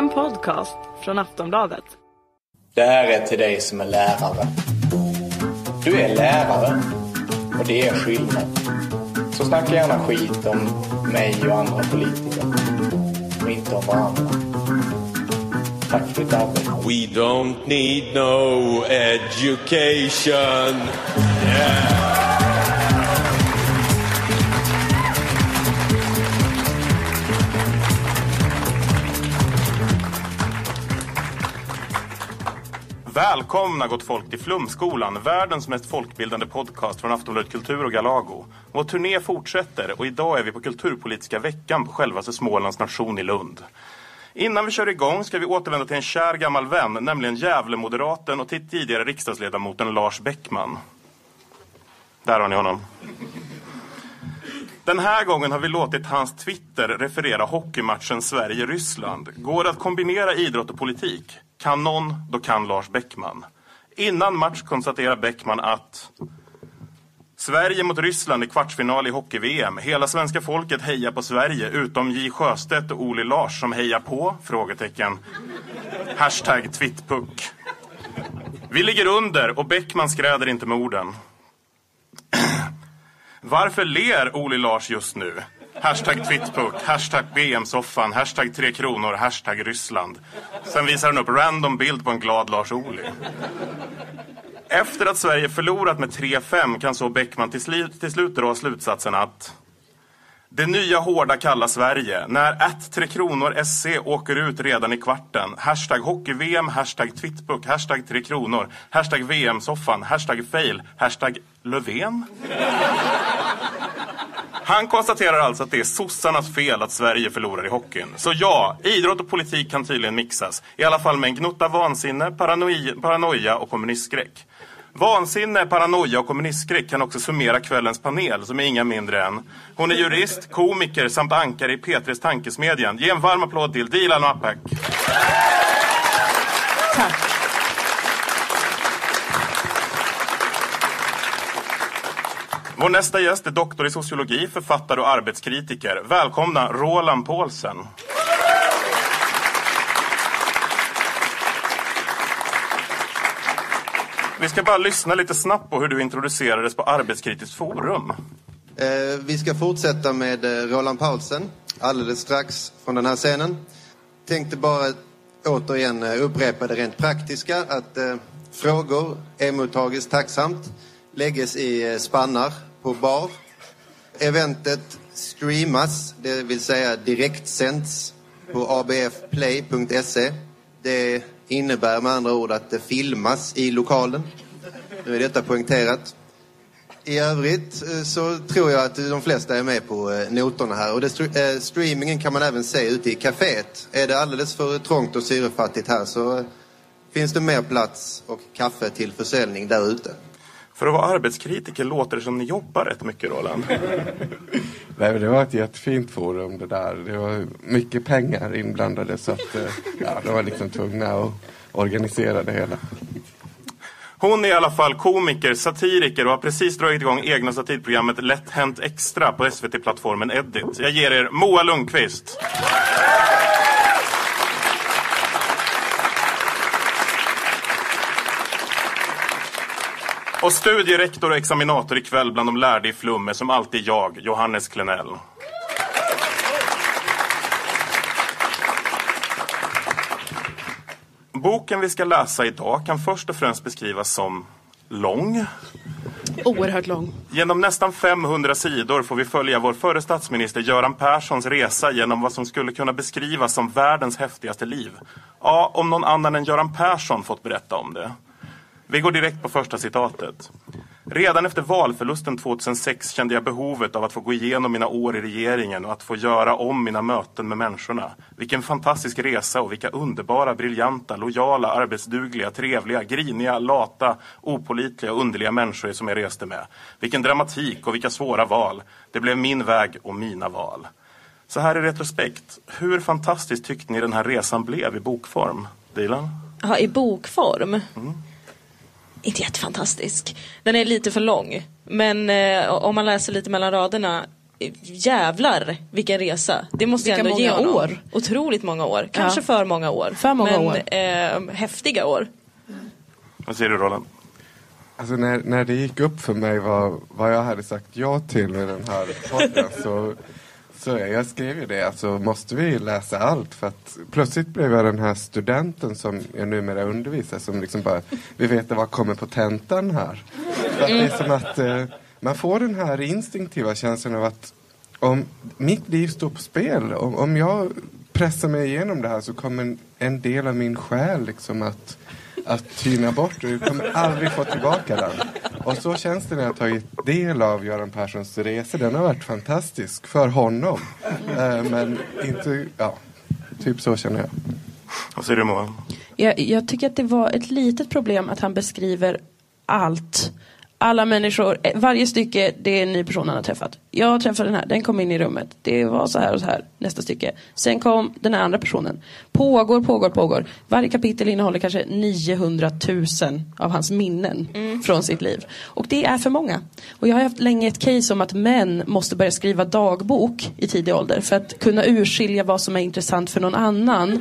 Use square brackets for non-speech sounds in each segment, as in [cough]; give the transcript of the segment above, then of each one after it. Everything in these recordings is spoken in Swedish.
En podcast från Aftonbladet. Det här är till dig som är lärare. Du är lärare och det är skillnad. Så snacka gärna skit om mig och andra politiker. Och inte om varandra. Tack för ditt arbete. We don't need no education. Yeah. Välkomna gott folk till Flumskolan, världens mest folkbildande podcast från Aftonbladet Kultur och Galago. Vår turné fortsätter och idag är vi på Kulturpolitiska veckan på självaste Smålands nation i Lund. Innan vi kör igång ska vi återvända till en kär gammal vän, nämligen Gävlemoderaten och tidigare riksdagsledamoten Lars Bäckman. Där har ni honom. Den här gången har vi låtit hans Twitter referera hockeymatchen Sverige-Ryssland. Går det att kombinera idrott och politik? Kan någon, då kan Lars Bäckman. Innan match konstaterar Bäckman att Sverige mot Ryssland i kvartsfinal i hockey-VM. Hela svenska folket hejar på Sverige utom J Sjöstedt och Oli Lars som hejar på? Frågetecken. Hashtag twittpuck. Vi ligger under och Bäckman skräder inte med orden. [clears throat] Varför ler Oli Lars just nu? Hashtag twittpuck, hashtag BM-soffan, hashtag tre kronor, hashtag Ryssland. Sen visar han upp random bild på en glad Lars Ohly. Efter att Sverige förlorat med 3-5 kan så Bäckman till, sli- till slut dra slutsatsen att det nya hårda kalla Sverige, när att Tre Kronor SC åker ut redan i kvarten. Hashtag hockey-VM, hashtag twittpuck, hashtag Tre Kronor, hashtag VM-soffan, hashtag fail, hashtag Löfven. Han konstaterar alltså att det är sossarnas fel att Sverige förlorar i hockeyn. Så ja, idrott och politik kan tydligen mixas. I alla fall med en gnutta vansinne, paranoia, paranoia och kommunistskräck. Vansinne, paranoia och kommunistskräck kan också summera kvällens panel som är inga mindre än Hon är jurist, komiker samt ankare i P3s Tankesmedjan. Ge en varm applåd till Dilan Apak. Tack. Vår nästa gäst är doktor i sociologi, författare och arbetskritiker. Välkomna Roland Paulsen. Vi ska bara lyssna lite snabbt på hur du introducerades på Arbetskritiskt forum. Eh, vi ska fortsätta med eh, Roland Paulsen alldeles strax från den här scenen. Tänkte bara återigen eh, upprepa det rent praktiska att eh, frågor emottages tacksamt, lägges i eh, spannar på bar. Eventet streamas, det vill säga direktsänds på abfplay.se. Det innebär med andra ord att det filmas i lokalen. Nu är detta poängterat. I övrigt eh, så tror jag att de flesta är med på eh, noterna här. Och det, eh, streamingen kan man även se ute i kaféet. Är det alldeles för trångt och syrefattigt här så finns det mer plats och kaffe till försäljning där ute. För att vara arbetskritiker låter det som ni jobbar rätt mycket, Roland. [laughs] Nej, det var ett jättefint forum det där. Det var mycket pengar inblandade så att eh, ja, de var liksom tvungna att organisera det hela. Hon är i alla fall komiker, satiriker och har precis dragit igång egna satirprogrammet Lätt Hänt Extra på SVT-plattformen Edit. Jag ger er Moa Lundqvist. Och studierektor och examinator ikväll bland de lärde i Flum är som alltid jag, Johannes Klenell. Boken vi ska läsa idag kan först och främst beskrivas som lång. Oerhört lång. Genom nästan 500 sidor får vi följa vår förre statsminister Göran Perssons resa genom vad som skulle kunna beskrivas som världens häftigaste liv. Ja, om någon annan än Göran Persson fått berätta om det. Vi går direkt på första citatet. Redan efter valförlusten 2006 kände jag behovet av att få gå igenom mina år i regeringen och att få göra om mina möten med människorna. Vilken fantastisk resa och vilka underbara, briljanta, lojala, arbetsdugliga, trevliga, griniga, lata, opolitliga och underliga människor som jag reste med. Vilken dramatik och vilka svåra val. Det blev min väg och mina val. Så här i retrospekt, hur fantastiskt tyckte ni den här resan blev i bokform? Dilan? Ja, i bokform. Inte jättefantastisk. Den är lite för lång. Men eh, om man läser lite mellan raderna jävlar vilken resa. Det måste jag ändå ge många honom. år. Otroligt många år. Kanske Ja. för många år. För många men, år. Eh, häftiga år. Vad säger du Roland? Alltså när, när det gick upp för mig vad, vad jag hade sagt ja till med den här podden så, så jag skrev ju det, alltså måste vi läsa allt? För att plötsligt blev jag den här studenten som jag numera undervisar som liksom bara, vi vet vad kommer på tentan här. För att det är som att eh, man får den här instinktiva känslan av att om mitt liv står på spel, om, om jag pressar mig igenom det här så kommer en, en del av min själ liksom att att tyna bort och du kommer aldrig få tillbaka den. Och så känns det när jag tagit del av Göran Perssons resa. Den har varit fantastisk för honom. Eh, men inte, ja, typ så känner jag. Vad säger du Moa? Jag, jag tycker att det var ett litet problem att han beskriver allt. Alla människor, eh, varje stycke det är en ny person han har träffat. Jag träffade den här, den kom in i rummet. Det var så här och så här. Nästa stycke. Sen kom den här andra personen. Pågår, pågår, pågår. Varje kapitel innehåller kanske 900 000 av hans minnen från sitt liv. Och det är för många. Och jag har haft länge ett case om att män måste börja skriva dagbok i tidig ålder för att kunna urskilja vad som är intressant för någon annan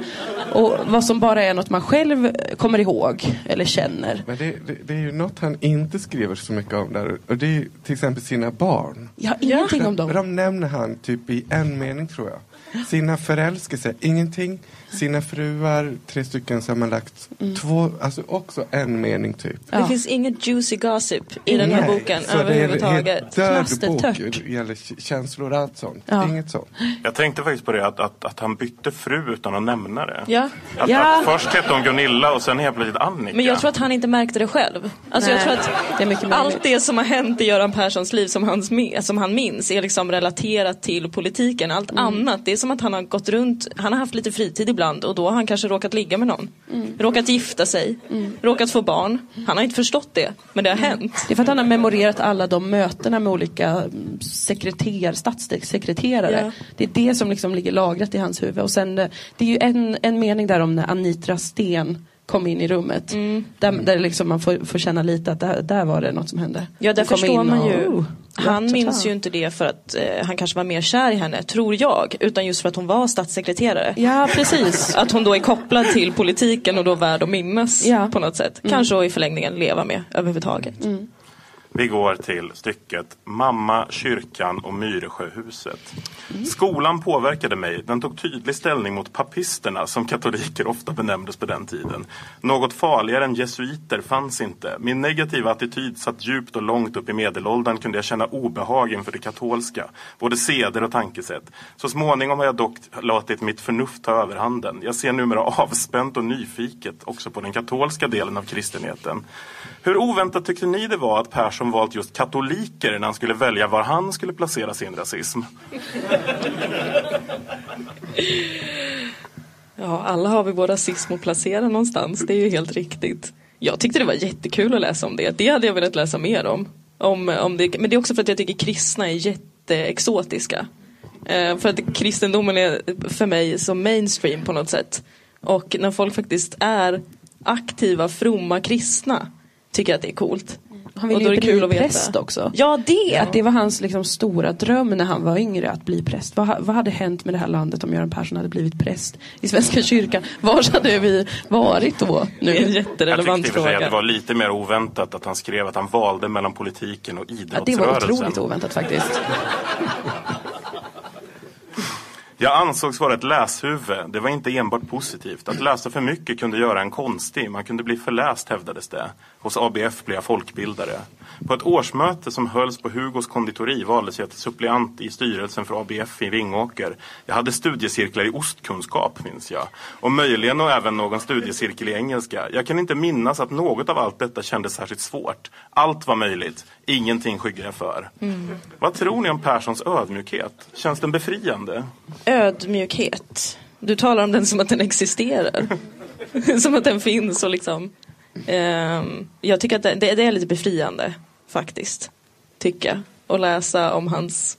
och vad som bara är något man själv kommer ihåg eller känner. Men det, det, det är ju något han inte skriver så mycket om där. Och det är till exempel sina barn. Jag har ingenting om dem. De nämner han typ i en mening tror jag. Sina förälskelser, ingenting. Sina fruar, tre stycken sammanlagt. Två, alltså också en mening typ. Det finns inget juicy gossip i den här Nej, boken så det är en överhuvudtaget. helt död bok. Gäller känslor och allt sånt. Ja. Inget sånt. Jag tänkte faktiskt på det att, att, att han bytte fru utan att nämna det. Ja. Att, Ja. att först hette hon Gunilla och sen helt plötsligt Annika. Men jag tror att han inte märkte det själv. Alltså jag Nej, tror att det är mycket allt det som har hänt i Göran Perssons liv som, hans, me- som han minns är liksom relaterat till politiken. Allt Mm. annat, det är som att han har gått runt, han har haft lite fritid ibland och då har han kanske råkat ligga med någon. Mm. Råkat gifta sig, råkat få barn. Han har inte förstått det, men det har Mm. hänt. Det är för att han har memorerat alla de mötena med olika mm, sekreter, statssekreterare. Ja. Det är det som liksom ligger lagrat i hans huvud. Och sen, eh, det är ju en, en mening där om när Anitra Sten kom in i rummet. Mm. Där, där liksom man får, får känna lite att där, där var det något som hände. Ja, där förstår man och- ju. oh, Han minns ju inte det för att eh, han kanske var mer kär i henne, tror jag. Utan just för att hon var statssekreterare. Ja, precis. [laughs] Att hon då är kopplad till politiken och då värd att minnas Ja. på något sätt. Kanske och i förlängningen leva med överhuvudtaget. Vi går till stycket Mamma, kyrkan och Myresjöhuset. Skolan påverkade mig. Den tog tydlig ställning mot papisterna som katoliker ofta benämndes på den tiden. Något farligare än jesuiter fanns inte. Min negativa attityd satt djupt och långt upp i medelåldern kunde jag känna obehag inför det katolska. Både seder och tankesätt. Så småningom har jag dock låtit mitt förnuft ta överhanden. Jag ser numera avspänt och nyfiket också på den katolska delen av kristenheten. Hur oväntat tyckte ni det var att Persson valt just katoliker när han skulle välja var han skulle placera sin rasism? [laughs] Ja, alla har vi vår rasism att placera någonstans. Det är ju helt riktigt. Jag tyckte det var jättekul att läsa om det. Det hade jag velat läsa mer om. om, om det, men det är också för att jag tycker kristna är jätteexotiska. Eh, för att kristendomen är för mig så mainstream på något sätt. Och när folk faktiskt är aktiva, fromma kristna tycker jag att det är coolt. Han ville Och då är ju kul bli att veta. präst också. Ja, det! Att det var hans liksom, stora dröm när han var yngre att bli präst. Vad, vad hade hänt med det här landet om Göran Persson hade blivit präst i Svenska kyrkan? Var hade vi varit då? Nu? Är en Jag jätterelevant tyckte i och för sig att det fråga. var lite mer oväntat att han skrev att han valde mellan politiken och Ja, det idrottsrörelsen. var otroligt oväntat faktiskt. [laughs] Jag ansågs vara ett läshuvud. Det var inte enbart positivt. Att läsa för mycket kunde göra en konstig. Man kunde bli förläst hävdades det. Hos ABF blev jag folkbildare. På ett årsmöte som hölls på Hugos konditori valdes jag till suppleant i styrelsen för ABF i Vingåker. Jag hade studiecirklar i ostkunskap minns jag. Och möjligen och även någon studiecirkel i engelska. Jag kan inte minnas att något av allt detta kändes särskilt svårt. Allt var möjligt. Ingenting skyggar jag för. Vad tror ni om Perssons ödmjukhet? Känns den befriande? Ödmjukhet. Du talar om den som att den existerar. [laughs] som att den finns och liksom. Ehm, jag tycker att det, det, det är lite befriande faktiskt. Tycker jag. Att läsa om hans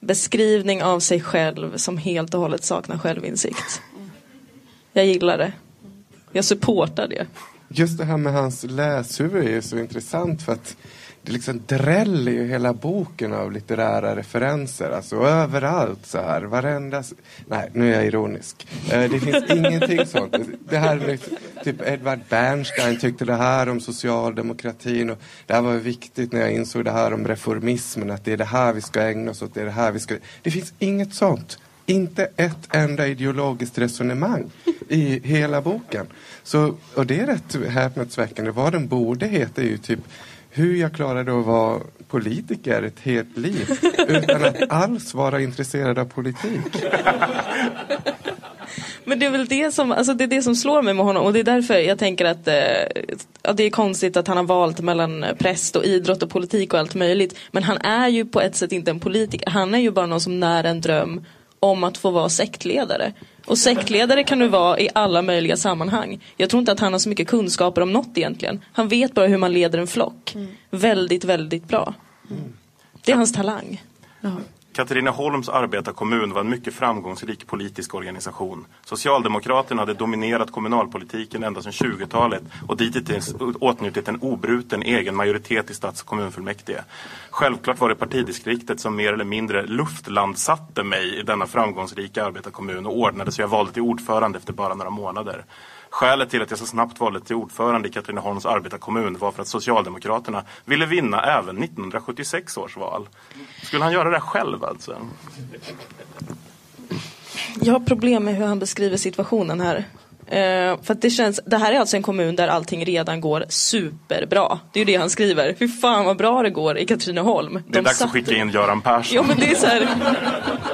beskrivning av sig själv som helt och hållet saknar självinsikt. Jag gillar det. Jag supportar det. Just det här med hans läshuvud är ju så intressant för att det liksom dräller ju hela boken av litterära referenser. Alltså överallt så här. Varenda... Nej, nu är jag ironisk. Eh, det finns [laughs] ingenting sånt. Det här är liksom- typ Edvard Bernstein tyckte det här om socialdemokratin. Och det här var viktigt när jag insåg det här om reformismen. Att det är det här vi ska ägna oss åt. Det är det här vi ska... Det finns inget sånt. Inte ett enda ideologiskt resonemang i hela boken. Så, och det är rätt häpnadsväckande. Vad den borde heta är ju typ hur jag klarade att vara politiker ett helt liv utan att alls vara intresserad av politik. [laughs] Men det är väl det som, alltså det är det som slår mig med honom och det är därför jag tänker att, eh, att det är konstigt att han har valt mellan eh, präst och idrott och politik och allt möjligt. Men han är ju på ett sätt inte en politiker, han är ju bara någon som när en dröm om att få vara sektledare. Och sektledare kan du vara i alla möjliga sammanhang. Jag tror inte att han har så mycket kunskaper om något egentligen. Han vet bara hur man leder en flock. Väldigt, väldigt bra. Det är hans talang. Katrineholms arbetarkommun var en mycket framgångsrik politisk organisation. Socialdemokraterna hade dominerat kommunalpolitiken ända sedan 20-talet och dittills åtnjutit en obruten egen majoritet i stads och kommunfullmäktige. Självklart var det partidistriktet som mer eller mindre luftlandsatte mig i denna framgångsrika arbetarkommun och ordnade så jag valde till ordförande efter bara några månader. Skälet till att jag så snabbt valde till ordförande i Katrineholms arbetarkommun var för att Socialdemokraterna ville vinna även 1976 års val. Skulle han göra det själv alltså? Jag har problem med hur han beskriver situationen här. Eh, för det känns, det här är alltså en kommun där allting redan går superbra. Det är ju det han skriver. Fy fan vad bra det går i Katrineholm. Det är dags satte- att skicka in Göran Persson. Ja men det är så här. [laughs]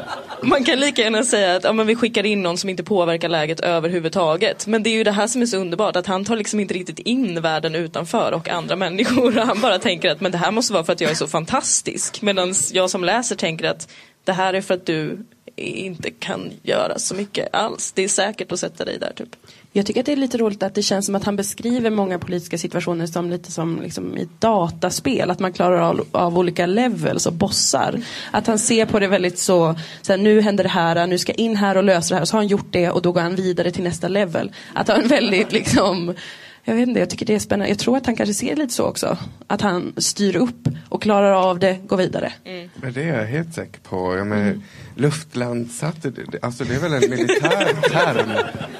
Man kan lika gärna säga att ja, men vi skickar in någon som inte påverkar läget överhuvudtaget. Men det är ju det här som är så underbart, att han tar liksom inte riktigt in världen utanför och andra människor. [laughs] Han bara tänker att men det här måste vara för att jag är så fantastisk. Medan jag som läser tänker att det här är för att du inte kan göra så mycket alls. Det är säkert att sätta dig där typ. Jag tycker att det är lite roligt att det känns som att han beskriver många politiska situationer som lite som liksom i ett dataspel. Att man klarar av, av olika levels och bossar. Att han ser på det väldigt så, så här, nu händer det här, nu ska jag in här och lösa det här. Och så har han gjort det och då går han vidare till nästa level. Att han väldigt liksom jag vet inte, jag tycker det är spännande. Jag tror att han kanske ser lite så också. Att han styr upp och klarar av det, går vidare. Men det är jag helt säker på. Jag menar, Luftlandsatt, alltså det är väl en militär term.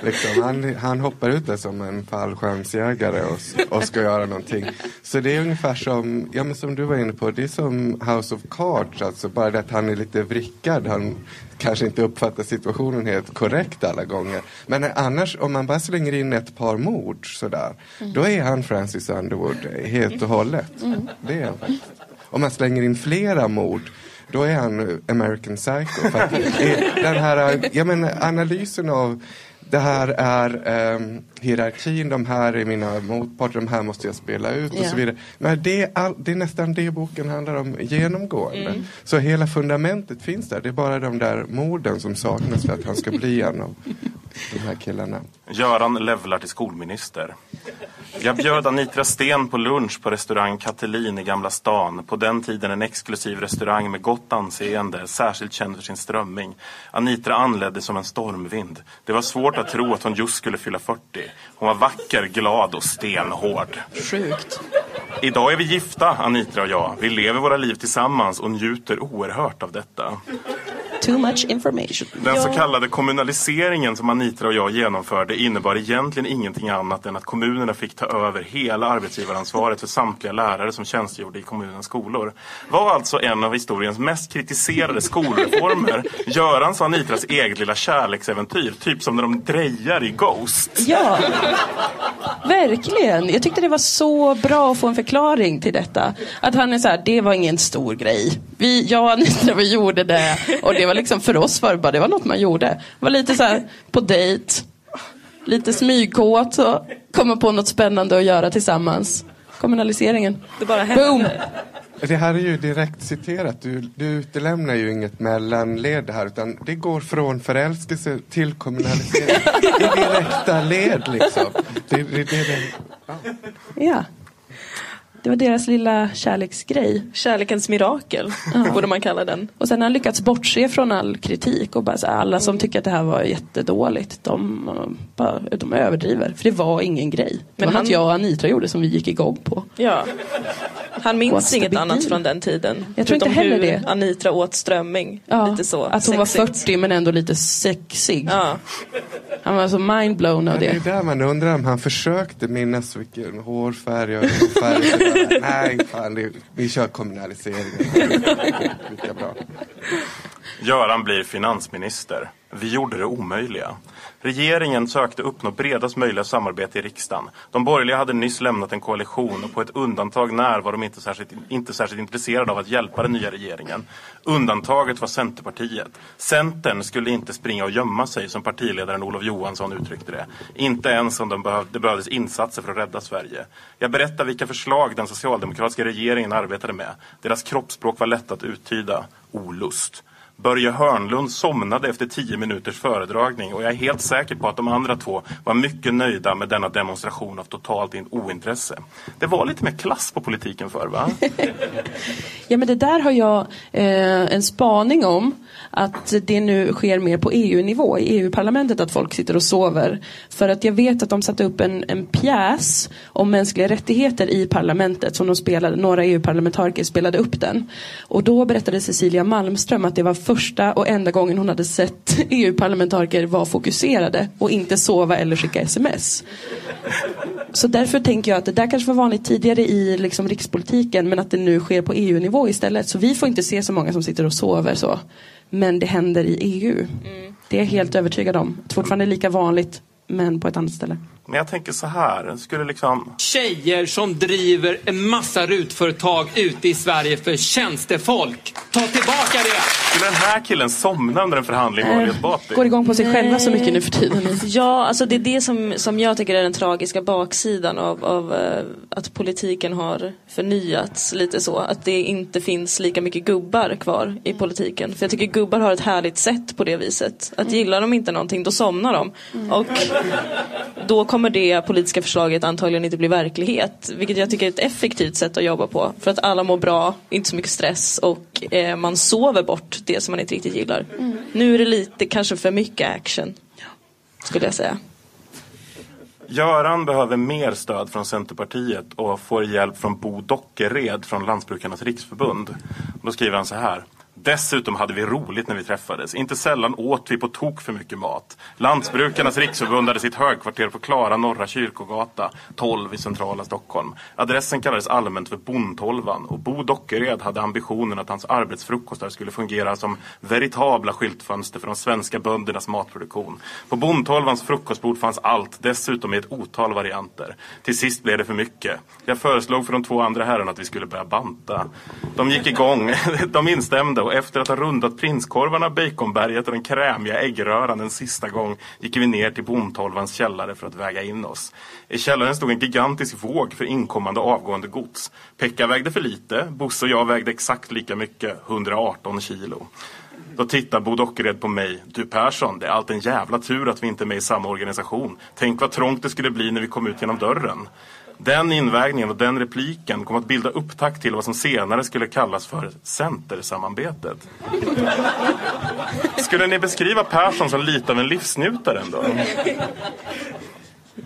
Liksom. Han, han hoppar ut där som en fallskärmsjägare och, och ska göra någonting. Så det är ungefär som, ja, men som du var inne på, det är som House of Cards. Alltså bara det att han är lite vrickad. Han kanske inte uppfattar situationen helt korrekt alla gånger. Men annars, om man bara slänger in ett par mord sådär, då är han Francis Underwood helt och hållet. Det är han. Om man slänger in flera mord då är han American Psycho. För [laughs] den här jag menar, analysen av det här är um, hierarkin, de här är mina motparter, de här måste jag spela ut och så vidare. Men det är, all, det är nästan det boken handlar om genomgående. Så hela fundamentet finns där. Det är bara de där morden som saknas för att han ska bli en av de här killarna. Göran levlar till skolminister. Jag bjöd Anitra Sten på lunch på restaurang Katelin i Gamla stan. På den tiden en exklusiv restaurang med gott anseende, särskilt känd för sin strömming. Anitra anledde som en stormvind. Det var svårt att tro att hon just skulle fylla 40. Hon var vacker, glad och stenhård. Sjukt. Idag är vi gifta, Anitra och jag. Vi lever våra liv tillsammans och njuter oerhört av detta. Too much information. Den så kallade kommunaliseringen som Anitra och jag genomförde innebar egentligen ingenting annat än att kommunerna fick ta över hela arbetsgivaransvaret för samtliga lärare som tjänstgjorde i kommunens skolor. Var alltså en av historiens mest kritiserade skolreformer Görans och Anitras eget lilla kärleksäventyr, typ som när de drejar i Ghost. Ja, verkligen. Jag tyckte det var så bra att få en förklaring till detta. Att han är så här, det var ingen stor grej. Vi, jag och Anita, vi gjorde det. Och det var liksom för oss var det bara, det var något man gjorde. Det var lite så här på dejt. Lite smygkåt och komma på något spännande att göra tillsammans. Kommunaliseringen. Det bara hände. Boom! Det här är ju direkt citerat. Du, du utelämnar ju inget mellanled här utan det går från förälskelse till kommunalisering. [laughs] I direkta led liksom. Det, det, det, det. Ja. Det var deras lilla kärleksgrej. Kärlekens mirakel, borde man kalla den. Och sen har han lyckats bortse från all kritik och bara så alla som tycker att det här var jättedåligt, de, bara, de överdriver. För det var ingen grej. Det Men var han- något jag och Anitra gjorde som vi gick igång på. Ja. Han minns What's inget annat från den tiden. Jag tror inte heller det. Anitra åt strömming. Ja, Lite så. att hon var sexigt. 40 men ändå lite sexig. Ja. Han var så mindblown av Men det är det. där man undrar om han försökte minnas vilken hårfärg och ögonfärg. [laughs] Nej, fan, det, vi kör kommunaliseringen. Lika bra. Göran blir finansminister. Vi gjorde det omöjliga. Regeringen sökte uppnå bredast möjliga samarbete i riksdagen. De borgerliga hade nyss lämnat en koalition och på ett undantag när var de inte särskilt, inte särskilt intresserade av att hjälpa den nya regeringen. Undantaget var Centerpartiet. Centern skulle inte springa och gömma sig som partiledaren Olof Johansson uttryckte det. Inte ens om de behöv, det behövdes insatser för att rädda Sverige. Jag berättar vilka förslag den socialdemokratiska regeringen arbetade med. Deras kroppsspråk var lätt att uttyda. Olust. Börje Hörnlund somnade efter tio minuters föredragning och jag är helt säker på att de andra två var mycket nöjda med denna demonstration av totalt ointresse. Det var lite mer klass på politiken förr va? [laughs] Ja men det där har jag eh, en spaning om. Att det nu sker mer på EU-nivå, i EU-parlamentet, att folk sitter och sover. För att jag vet att de satte upp en, en pjäs om mänskliga rättigheter i parlamentet som de spelade, några EU-parlamentariker spelade upp den. Och då berättade Cecilia Malmström att det var första och enda gången hon hade sett [laughs] EU-parlamentariker vara fokuserade och inte sova eller skicka sms. Så därför tänker jag att det där kanske var vanligt tidigare i liksom rikspolitiken men att det nu sker på EU-nivå istället. Så vi får inte se så många som sitter och sover så. Men det händer i EU. Det är jag helt övertygad om. Det är fortfarande lika vanligt men på ett annat ställe. Men jag tänker så här, skulle liksom... Tjejer som driver en massa rutföretag ute i Sverige för tjänstefolk. Ta tillbaka det! Skulle den här killen somna under en förhandling med Ali Esbati? Går igång på sig själva så mycket nu för tiden. Ja, alltså det är det som, som jag tycker är den tragiska baksidan av, av eh, att politiken har förnyats lite så. Att det inte finns lika mycket gubbar kvar i politiken. För jag tycker gubbar har ett härligt sätt på det viset. Att gillar de inte någonting, då somnar de. Och då kommer det politiska förslaget antagligen inte bli verklighet. Vilket jag tycker är ett effektivt sätt att jobba på. För att alla mår bra, inte så mycket stress och eh, man sover bort det som man inte riktigt gillar. Nu är det lite kanske för mycket action. Skulle jag säga. Göran behöver mer stöd från Centerpartiet och får hjälp från Bo Dockered från Lantbrukarnas riksförbund. Då skriver han så här. Dessutom hade vi roligt när vi träffades. Inte sällan åt vi på tok för mycket mat. Lantbrukarnas riksförbund hade sitt högkvarter på Klara Norra Kyrkogata, 12 i centrala Stockholm. Adressen kallades allmänt för Bondtolvan och Bo Dockered hade ambitionen att hans arbetsfrukostar skulle fungera som veritabla skyltfönster för de svenska böndernas matproduktion. På Bondtolvans frukostbord fanns allt, dessutom i ett otal varianter. Till sist blev det för mycket. Jag föreslog för de två andra herrarna att vi skulle börja banta. De gick igång, [laughs] de instämde och efter att ha rundat prinskorvarna, baconberget och den krämiga äggröran en sista gång gick vi ner till Bondtolvans källare för att väga in oss. I källaren stod en gigantisk våg för inkommande och avgående gods. Pekka vägde för lite, Bosse och jag vägde exakt lika mycket, 118 kilo. Då tittar Bo Dockered på mig. Du Persson, det är allt en jävla tur att vi inte är med i samma organisation. Tänk vad trångt det skulle bli när vi kom ut genom dörren. Den invägningen och den repliken kom att bilda upptakt till vad som senare skulle kallas för Centersamarbetet. Skulle ni beskriva Persson som lite av en livsnjutare ändå?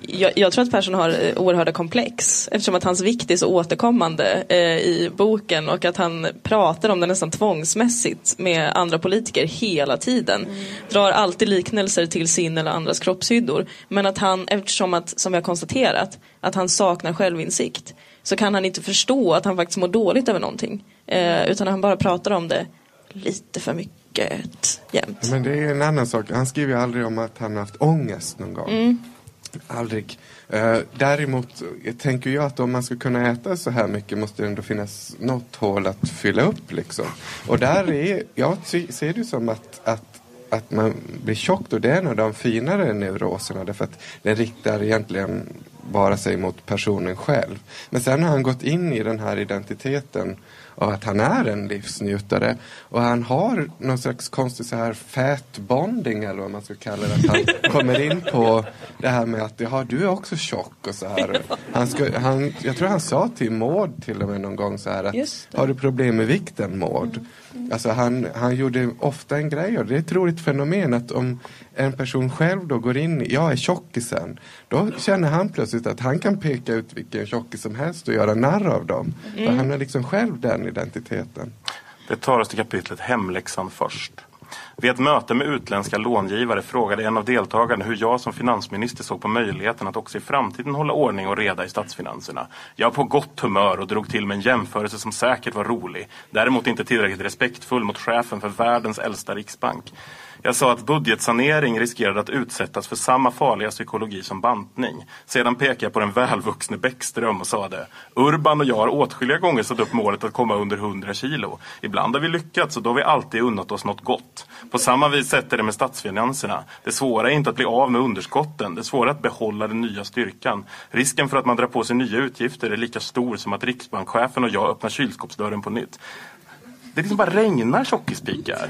Jag, jag tror att Persson har eh, oerhörda komplex eftersom att hans vikt är så återkommande eh, i boken och att han pratar om det nästan tvångsmässigt med andra politiker hela tiden. Drar alltid liknelser till sin eller andras kroppshyddor. Men att han, eftersom att, som vi har konstaterat, att han saknar självinsikt så kan han inte förstå att han faktiskt mår dåligt över någonting. Eh, utan han bara pratar om det lite för mycket jämt. Men det är en annan sak. Han skriver aldrig om att han har haft ångest någon gång. Aldrig. Eh, däremot jag tänker jag att om man ska kunna äta så här mycket måste det ändå finnas något hål att fylla upp liksom. Och där är, jag ser det som att, att, att man blir tjock och Det är en av de finare neuroserna därför att den riktar egentligen bara sig mot personen själv. Men sen har han gått in i den här identiteten av att han är en livsnjutare. Och han har någon slags konstig så här fat bonding eller vad man ska kalla det. Att han [laughs] kommer in på det här med att ja, du är också tjock och så här. Han ska, han, jag tror han sa till Maud till och med någon gång så här att har du problem med vikten Maud? Alltså han, han gjorde ofta en grej av det. Är ett roligt fenomen att om en person själv då går in i, jag är tjockisen, då känner han plötsligt att han kan peka ut vilken tjockis som helst och göra narr av dem. För han har liksom själv den identiteten. Det tar oss till kapitlet Hemläxan först. Vid ett möte med utländska långivare frågade en av deltagarna hur jag som finansminister såg på möjligheten att också i framtiden hålla ordning och reda i statsfinanserna. Jag var på gott humör och drog till med en jämförelse som säkert var rolig. Däremot inte tillräckligt respektfull mot chefen för världens äldsta riksbank. Jag sa att budgetsanering riskerade att utsättas för samma farliga psykologi som bantning. Sedan pekade jag på den välvuxne Bäckström och sade Urban och jag har åtskilliga gånger satt upp målet att komma under 100 kilo. Ibland har vi lyckats och då har vi alltid unnat oss något gott. På samma vis sätter det med statsfinanserna. Det svåra är inte att bli av med underskotten. Det svåra är att behålla den nya styrkan. Risken för att man drar på sig nya utgifter är lika stor som att riksbankschefen och jag öppnar kylskåpsdörren på nytt. Det liksom bara regnar tjockispikar.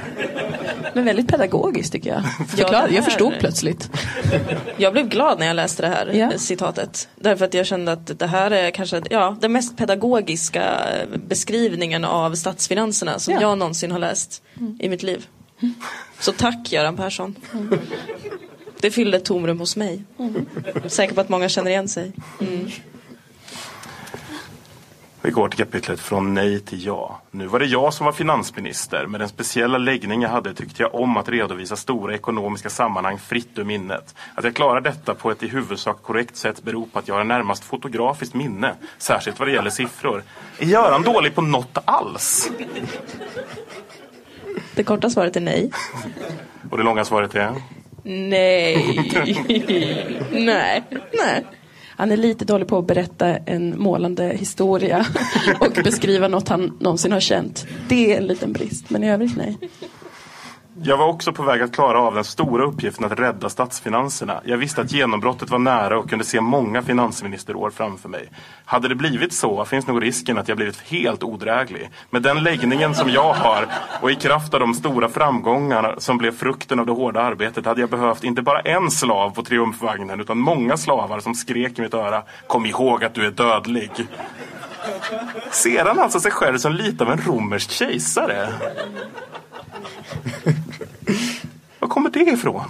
Men väldigt pedagogiskt tycker jag. Ja, Förklar, det jag förstod plötsligt. Jag blev glad när jag läste det här Ja. eh, citatet. Därför att jag kände att det här är kanske ja, den mest pedagogiska beskrivningen av statsfinanserna som Ja. jag någonsin har läst i mitt liv. Så tack Göran Persson. Det fyllde ett tomrum hos mig. Jag är säker på att många känner igen sig. Mm. Vi går till kapitlet från nej till ja. Nu var det jag som var finansminister. Med den speciella läggning jag hade tyckte jag om att redovisa stora ekonomiska sammanhang fritt ur minnet. Att jag klarar detta på ett i huvudsak korrekt sätt beror på att jag har närmast fotografiskt minne. Särskilt vad det gäller siffror. Är Göran dålig på något alls? Det korta svaret är nej. Och det långa svaret är? Nej. [laughs] nej. Nej. Han är lite dålig på att berätta en målande historia [laughs] och beskriva något han någonsin har känt. Det är en liten brist, men i övrigt nej. Jag var också på väg att klara av den stora uppgiften att rädda statsfinanserna. Jag visste att genombrottet var nära och kunde se många finansministerår framför mig. Hade det blivit så finns nog risken att jag blivit helt odräglig. Med den läggningen som jag har och i kraft av de stora framgångarna som blev frukten av det hårda arbetet hade jag behövt inte bara en slav på triumfvagnen utan många slavar som skrek i mitt öra Kom ihåg att du är dödlig. Ser han alltså sig själv som lite av en romersk kejsare? Var kommer det ifrån?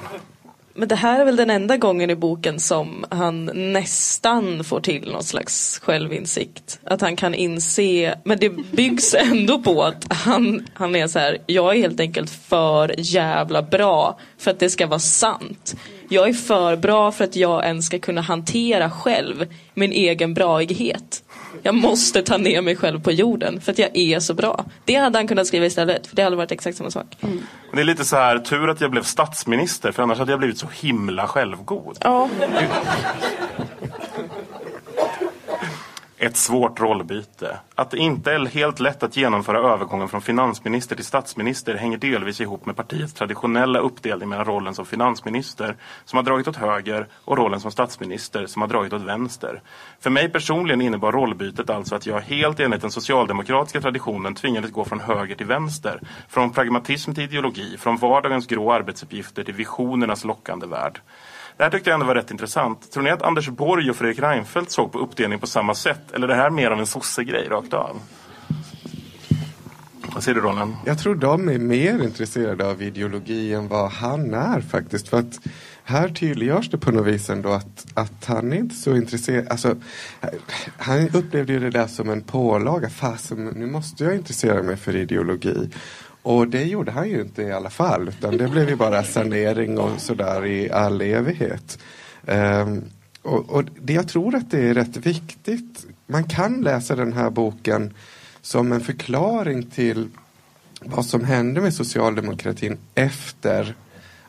Men det här är väl den enda gången i boken som han nästan får till någon slags självinsikt. Att han kan inse, men det byggs [laughs] ändå på att han, han är så här, jag är helt enkelt för jävla bra för att det ska vara sant. Jag är för bra för att jag ens ska kunna hantera själv min egen braighet. Jag måste ta ner mig själv på jorden för att jag är så bra. Det hade han kunnat skriva istället, för det hade varit exakt samma sak. Men Det är lite så här, tur att jag blev statsminister för annars hade jag blivit så himla självgod. Ja. Ett svårt rollbyte. Att det inte är helt lätt att genomföra övergången från finansminister till statsminister hänger delvis ihop med partiets traditionella uppdelning mellan rollen som finansminister, som har dragit åt höger, och rollen som statsminister, som har dragit åt vänster. För mig personligen innebar rollbytet alltså att jag helt enligt den socialdemokratiska traditionen tvingades gå från höger till vänster. Från pragmatism till ideologi, från vardagens grå arbetsuppgifter till visionernas lockande värld. Det här tyckte jag ändå var rätt intressant. Tror ni att Anders Borg och Fredrik Reinfeldt såg på uppdelning på samma sätt? Eller är det här mer av en sossegrej rakt av? Vad säger du Roland? Jag tror de är mer intresserade av ideologi än vad han är faktiskt. För att här tydliggörs det på något vis ändå att, att han är inte så intresserad. Alltså, han upplevde ju det där som en pålaga. Fasen, nu måste jag intressera mig för ideologi. Och det gjorde han ju inte i alla fall. Utan det blev ju bara [laughs] sanering och sådär i all evighet. Ehm, och, och det, jag tror att det är rätt viktigt. Man kan läsa den här boken som en förklaring till vad som hände med socialdemokratin efter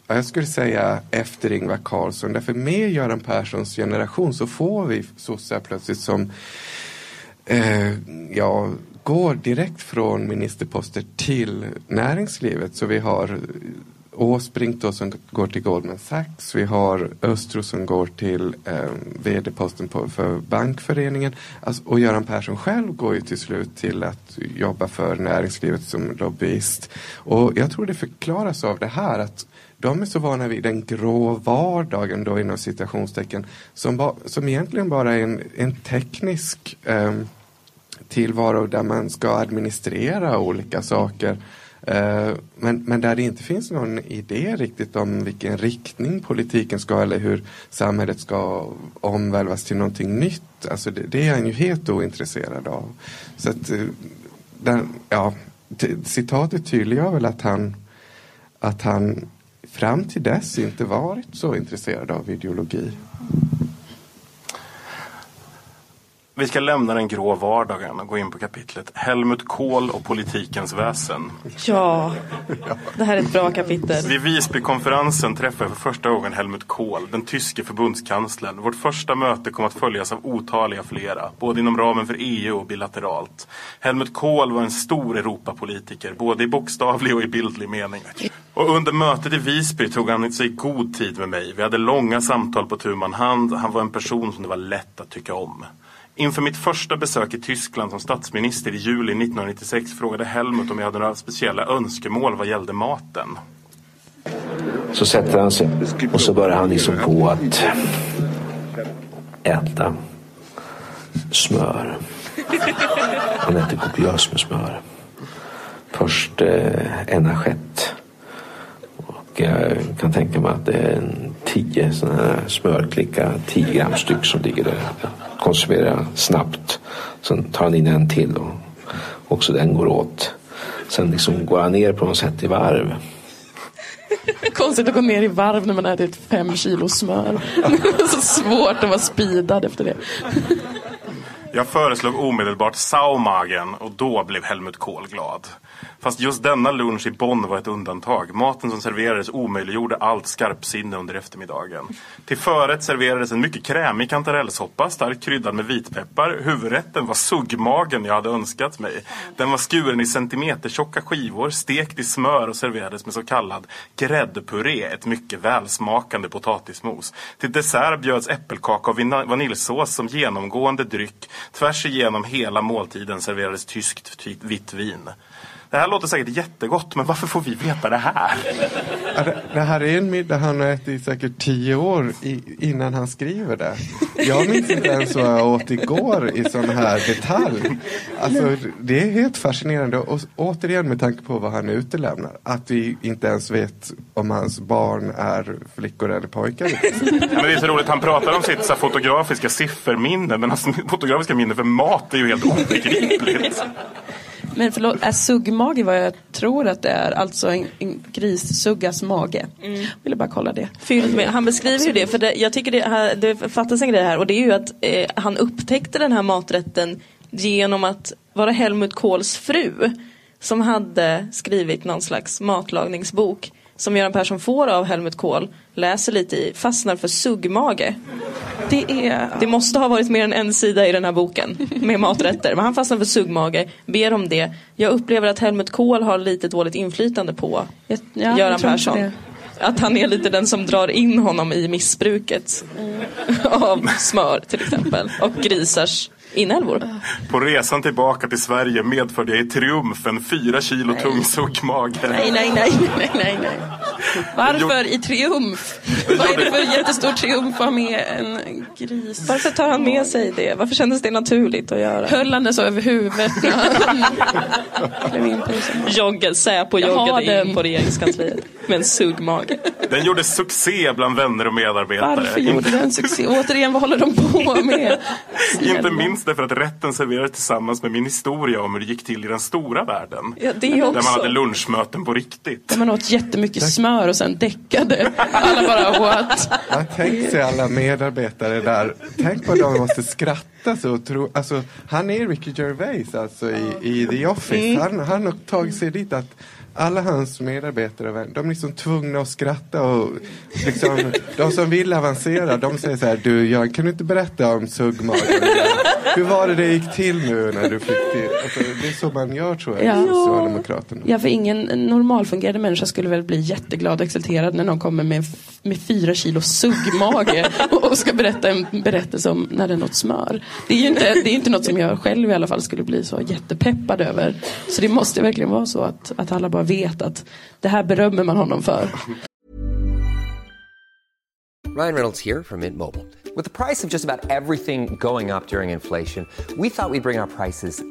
ja, jag skulle säga efter Ingvar Carlsson. Därför med Göran Perssons generation så får vi sossar plötsligt som eh, ja, går direkt från ministerposter till näringslivet. Så vi har Åsbrink då som går till Goldman Sachs. Vi har Östros som går till eh, vd-posten på, för Bankföreningen. Alltså, och Göran Persson själv går ju till slut till att jobba för näringslivet som lobbyist. Och jag tror det förklaras av det här att de är så vana vid den grå vardagen då inom citationstecken som, ba, som egentligen bara är en, en teknisk eh, tillvaro där man ska administrera olika saker. Eh, men, men där det inte finns någon idé riktigt om vilken riktning politiken ska eller hur samhället ska omvälvas till någonting nytt. Alltså det, det är han ju helt ointresserad av. Så att, eh, den, ja, citatet tydliggör väl att han, att han fram till dess inte varit så intresserad av ideologi. Vi ska lämna den grå vardagen och gå in på kapitlet Helmut Kohl och politikens väsen. Ja, det här är ett bra kapitel. Vid Visbykonferensen träffade jag för första gången Helmut Kohl, den tyske förbundskanslern. Vårt första möte kom att följas av otaliga flera, både inom ramen för EU och bilateralt. Helmut Kohl var en stor Europapolitiker, både i bokstavlig och i bildlig mening. Och under mötet i Visby tog han sig god tid med mig. Vi hade långa samtal på tu hand. Han var en person som det var lätt att tycka om. Inför mitt första besök i Tyskland som statsminister i juli 1996 frågade Helmut om jag hade några speciella önskemål vad gällde maten. Så sätter han sig och så börjar han liksom på att äta smör. Han äter kopiöst med smör. Först eh, en assiett. Och jag kan tänka mig att det är en tio sådana här smörklickar, 10 gram styck som ligger där konsumera snabbt. Sen tar han in en till och också den går åt. Sen liksom går han ner på något sätt i varv. [laughs] Konstigt att gå ner i varv när man ätit fem kilo smör. [laughs] så svårt att vara speedad efter det. Jag föreslog omedelbart saumagen och då blev Helmut Kohl glad. Fast just denna lunch i Bonn var ett undantag. Maten som serverades omöjliggjorde allt skarpsinne under eftermiddagen. Till förrätt serverades en mycket krämig kantarellsoppa, starkt kryddad med vitpeppar. Huvudrätten var suggmagen jag hade önskat mig. Den var skuren i centimetertjocka skivor, stekt i smör och serverades med så kallad gräddpuré, ett mycket välsmakande potatismos. Till dessert bjöds äppelkaka och vaniljsås som genomgående dryck. Tvärs igenom hela måltiden serverades tyskt vitt vin. Det här låter säkert jättegott, men varför får vi veta det här? Det här är en middag han har ätit i säkert tio år innan han skriver det. Jag minns inte ens vad jag åt igår i sån här detalj. Alltså, det är helt fascinerande. Och återigen med tanke på vad han utelämnar. Att vi inte ens vet om hans barn är flickor eller pojkar. Men det är så roligt, han pratar om sitt så fotografiska sifferminne. Men hans fotografiska minne för mat är ju helt obegripligt. Men förlåt, är suggmage vad jag tror att det är? Alltså en, en grissuggas mage. Mm. Ville bara kolla det. Fylld med, han beskriver ju det, för det, jag tycker det, det fattas en grej här och det är ju att eh, han upptäckte den här maträtten genom att vara Helmut Kohls fru som hade skrivit någon slags matlagningsbok som Göran Persson får av Helmut Kohl, läser lite i, fastnar för suggmage. Det, är... det måste ha varit mer än en sida i den här boken med maträtter. Men han fastnar för suggmage, ber om det. Jag upplever att Helmut Kohl har lite dåligt inflytande på ja, Göran Persson. Att han är lite den som drar in honom i missbruket mm. [laughs] av smör till exempel. Och grisars inälvor. På resan tillbaka till Sverige medförde jag i triumf en fyra kilo nej. tung suggmage. Nej, nej, nej, nej, nej, nej. Varför i triumf? Vad är det för jättestor triumf att ha med en gris? Varför tar han med sig det? Varför kändes det naturligt att göra? Höll han det så över huvudet Jogge, Säpo joggade in på regeringskansliet med en suggmage. Den gjorde succé bland vänner och medarbetare. Varför gjorde den succé? Återigen, vad håller de på med? Inte minst därför att rätten serverades tillsammans med min historia om hur det gick till i den stora världen. Ja, det också. Där man hade lunchmöten på riktigt. Där man åt jättemycket smör och sen däckade. Alla bara what? Ja, tänk sig alla medarbetare där. Tänk vad de måste skratta så. Tro, alltså, han är Ricky Gervais alltså i, i The Office. Mm. Han, han har tagit sig dit att alla hans medarbetare och vänner, de är liksom tvungna att skratta och liksom, de som vill avancera, de säger så här, du Jan, kan du inte berätta om suggmagen? Hur var det det gick till nu när du fick det? Alltså, det är så man gör tror jag, Ja. i Socialdemokraterna. Ja, för ingen normalfungerande människa skulle väl bli jätteglad och exalterad när någon kommer med, med fyra kilo suggmage och, och ska berätta en berättelse om när den åt smör. Det är ju inte, det är inte något som jag själv i alla fall skulle bli så jättepeppad över. Så det måste verkligen vara så att, att alla bara vet att det här berömmer man honom för. Ryan Reynolds här från Mint Mobile. Med priset på nästan allt som går upp under inflationen, trodde vi att vi skulle bring våra priser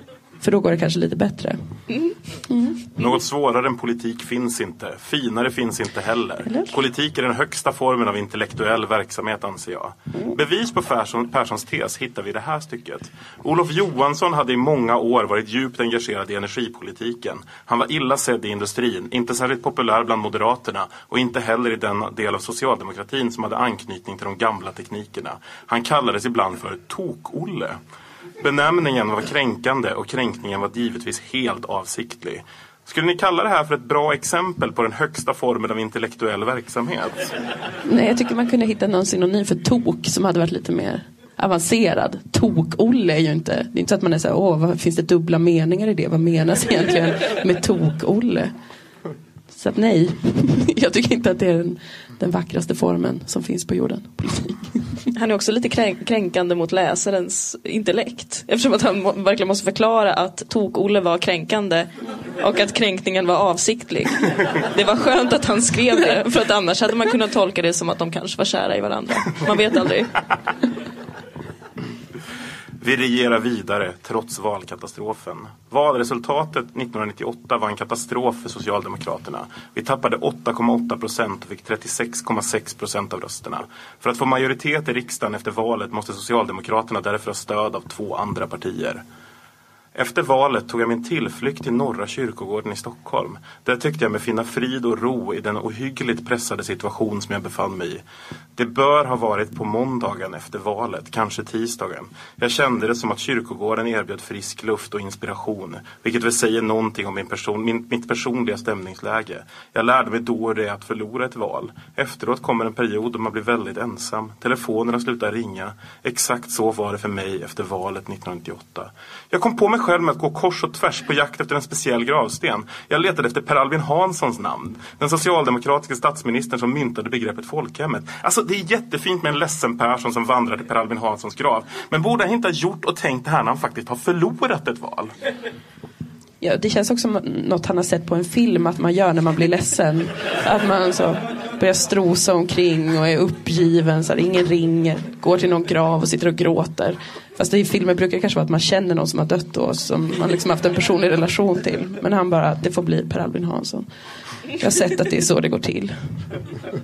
För då går det kanske lite bättre. Något svårare än politik finns inte. Finare finns inte heller. Politik är den högsta formen av intellektuell verksamhet anser jag. Bevis på Persson, Perssons tes hittar vi i det här stycket. Olof Johansson hade i många år varit djupt engagerad i energipolitiken. Han var illa sedd i industrin, inte särskilt populär bland Moderaterna och inte heller i den del av socialdemokratin som hade anknytning till de gamla teknikerna. Han kallades ibland för Tok-Olle. Benämningen var kränkande och kränkningen var givetvis helt avsiktlig. Skulle ni kalla det här för ett bra exempel på den högsta formen av intellektuell verksamhet? Nej, jag tycker man kunde hitta någon synonym för tok som hade varit lite mer avancerad. Tok-Olle är ju inte, det är inte så att man är så här, åh, vad, finns det dubbla meningar i det? Vad menas egentligen med Tok-Olle? Så att nej, [laughs] jag tycker inte att det är den, den vackraste formen som finns på jorden. Politik. Han är också lite kränk- kränkande mot läsarens intellekt. Eftersom att han må- verkligen måste förklara att Tok-Olle var kränkande och att kränkningen var avsiktlig. Det var skönt att han skrev det för att annars hade man kunnat tolka det som att de kanske var kära i varandra. Man vet aldrig. Vi regerar vidare trots valkatastrofen. Valresultatet 1998 var en katastrof för Socialdemokraterna. Vi tappade 8,8 procent och fick 36,6 procent av rösterna. För att få majoritet i riksdagen efter valet måste Socialdemokraterna därför ha stöd av två andra partier. Efter valet tog jag min tillflykt till Norra kyrkogården i Stockholm. Där tyckte jag mig finna frid och ro i den ohyggligt pressade situation som jag befann mig i. Det bör ha varit på måndagen efter valet, kanske tisdagen. Jag kände det som att kyrkogården erbjöd frisk luft och inspiration. Vilket väl säger någonting om min person, min, mitt personliga stämningsläge. Jag lärde mig då det att förlora ett val. Efteråt kommer en period då man blir väldigt ensam. Telefonerna slutar ringa. Exakt så var det för mig efter valet 1998. Jag kom på mig själv med att gå kors och tvärs på jakt efter en speciell gravsten. Jag letade efter Per Albin Hanssons namn. Den socialdemokratiska statsministern som myntade begreppet folkhemmet. Alltså det är jättefint med en ledsen Persson som vandrar till Per Albin Hanssons grav. Men borde han inte ha gjort och tänkt det här när han faktiskt har förlorat ett val? Ja, det känns också som något han har sett på en film att man gör när man blir ledsen. Att man så börjar strosa omkring och är uppgiven så här, ingen ringer. Går till någon grav och sitter och gråter. Fast i filmer brukar det kanske vara att man känner någon som har dött då. Som man liksom haft en personlig relation till. Men han bara, det får bli Per Albin Hansson. Jag har sett att det är så det går till.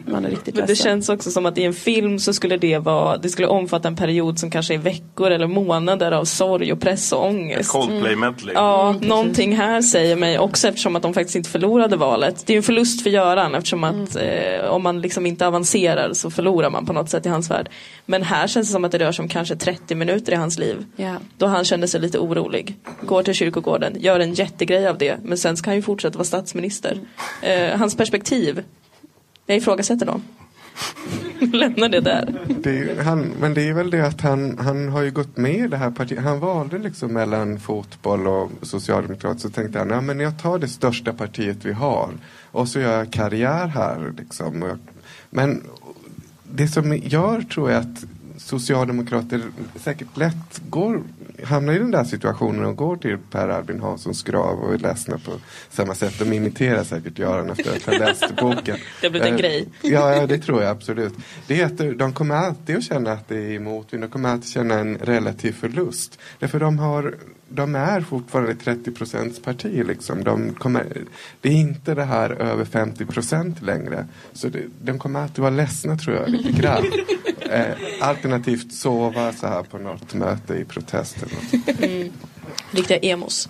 Man är riktigt Men det ledsen. känns också som att i en film så skulle det vara, det skulle omfatta en period som kanske är veckor eller månader av sorg och press och ångest. Coldplay-medley. Ja, någonting här säger mig också eftersom att de faktiskt inte förlorade valet. Det är ju en förlust för Göran eftersom att eh, om man liksom inte avancerar så förlorar man på något sätt i hans värld. Men här känns det som att det rör sig om kanske 30 minuter i hans liv. Ja. Då han kände sig lite orolig. Går till kyrkogården, gör en jättegrej av det. Men sen ska han ju fortsätta vara statsminister. Eh, hans perspektiv, jag ifrågasätter dem. [laughs] Lämna det där. Det är, ju- han, men det är väl det att han, han har ju gått med i det här partiet. Han valde liksom mellan fotboll och socialdemokrat. Så tänkte han, ja men jag tar det största partiet vi har. Och så gör jag karriär här liksom. Men det som gör tror jag att socialdemokrater säkert lätt går hamnar i den där situationen och går till Per Albin Hanssons grav och är ledsna på samma sätt. De imiterar säkert Göran efter att ha läst boken. [laughs] Det har blivit en Eh, grej. [laughs] Ja, ja, det tror jag absolut. Det är att de kommer alltid att känna att det är motvind. De kommer alltid känna en relativ förlust. Därför de har de är fortfarande 30 procents parti. Liksom. De kommer, det är inte det här över 50 procent längre. Så det, de kommer alltid vara ledsna tror jag, lite grann. [laughs] eh, alternativt sova så här på något möte i protest. eller något. Mm. Riktiga emos.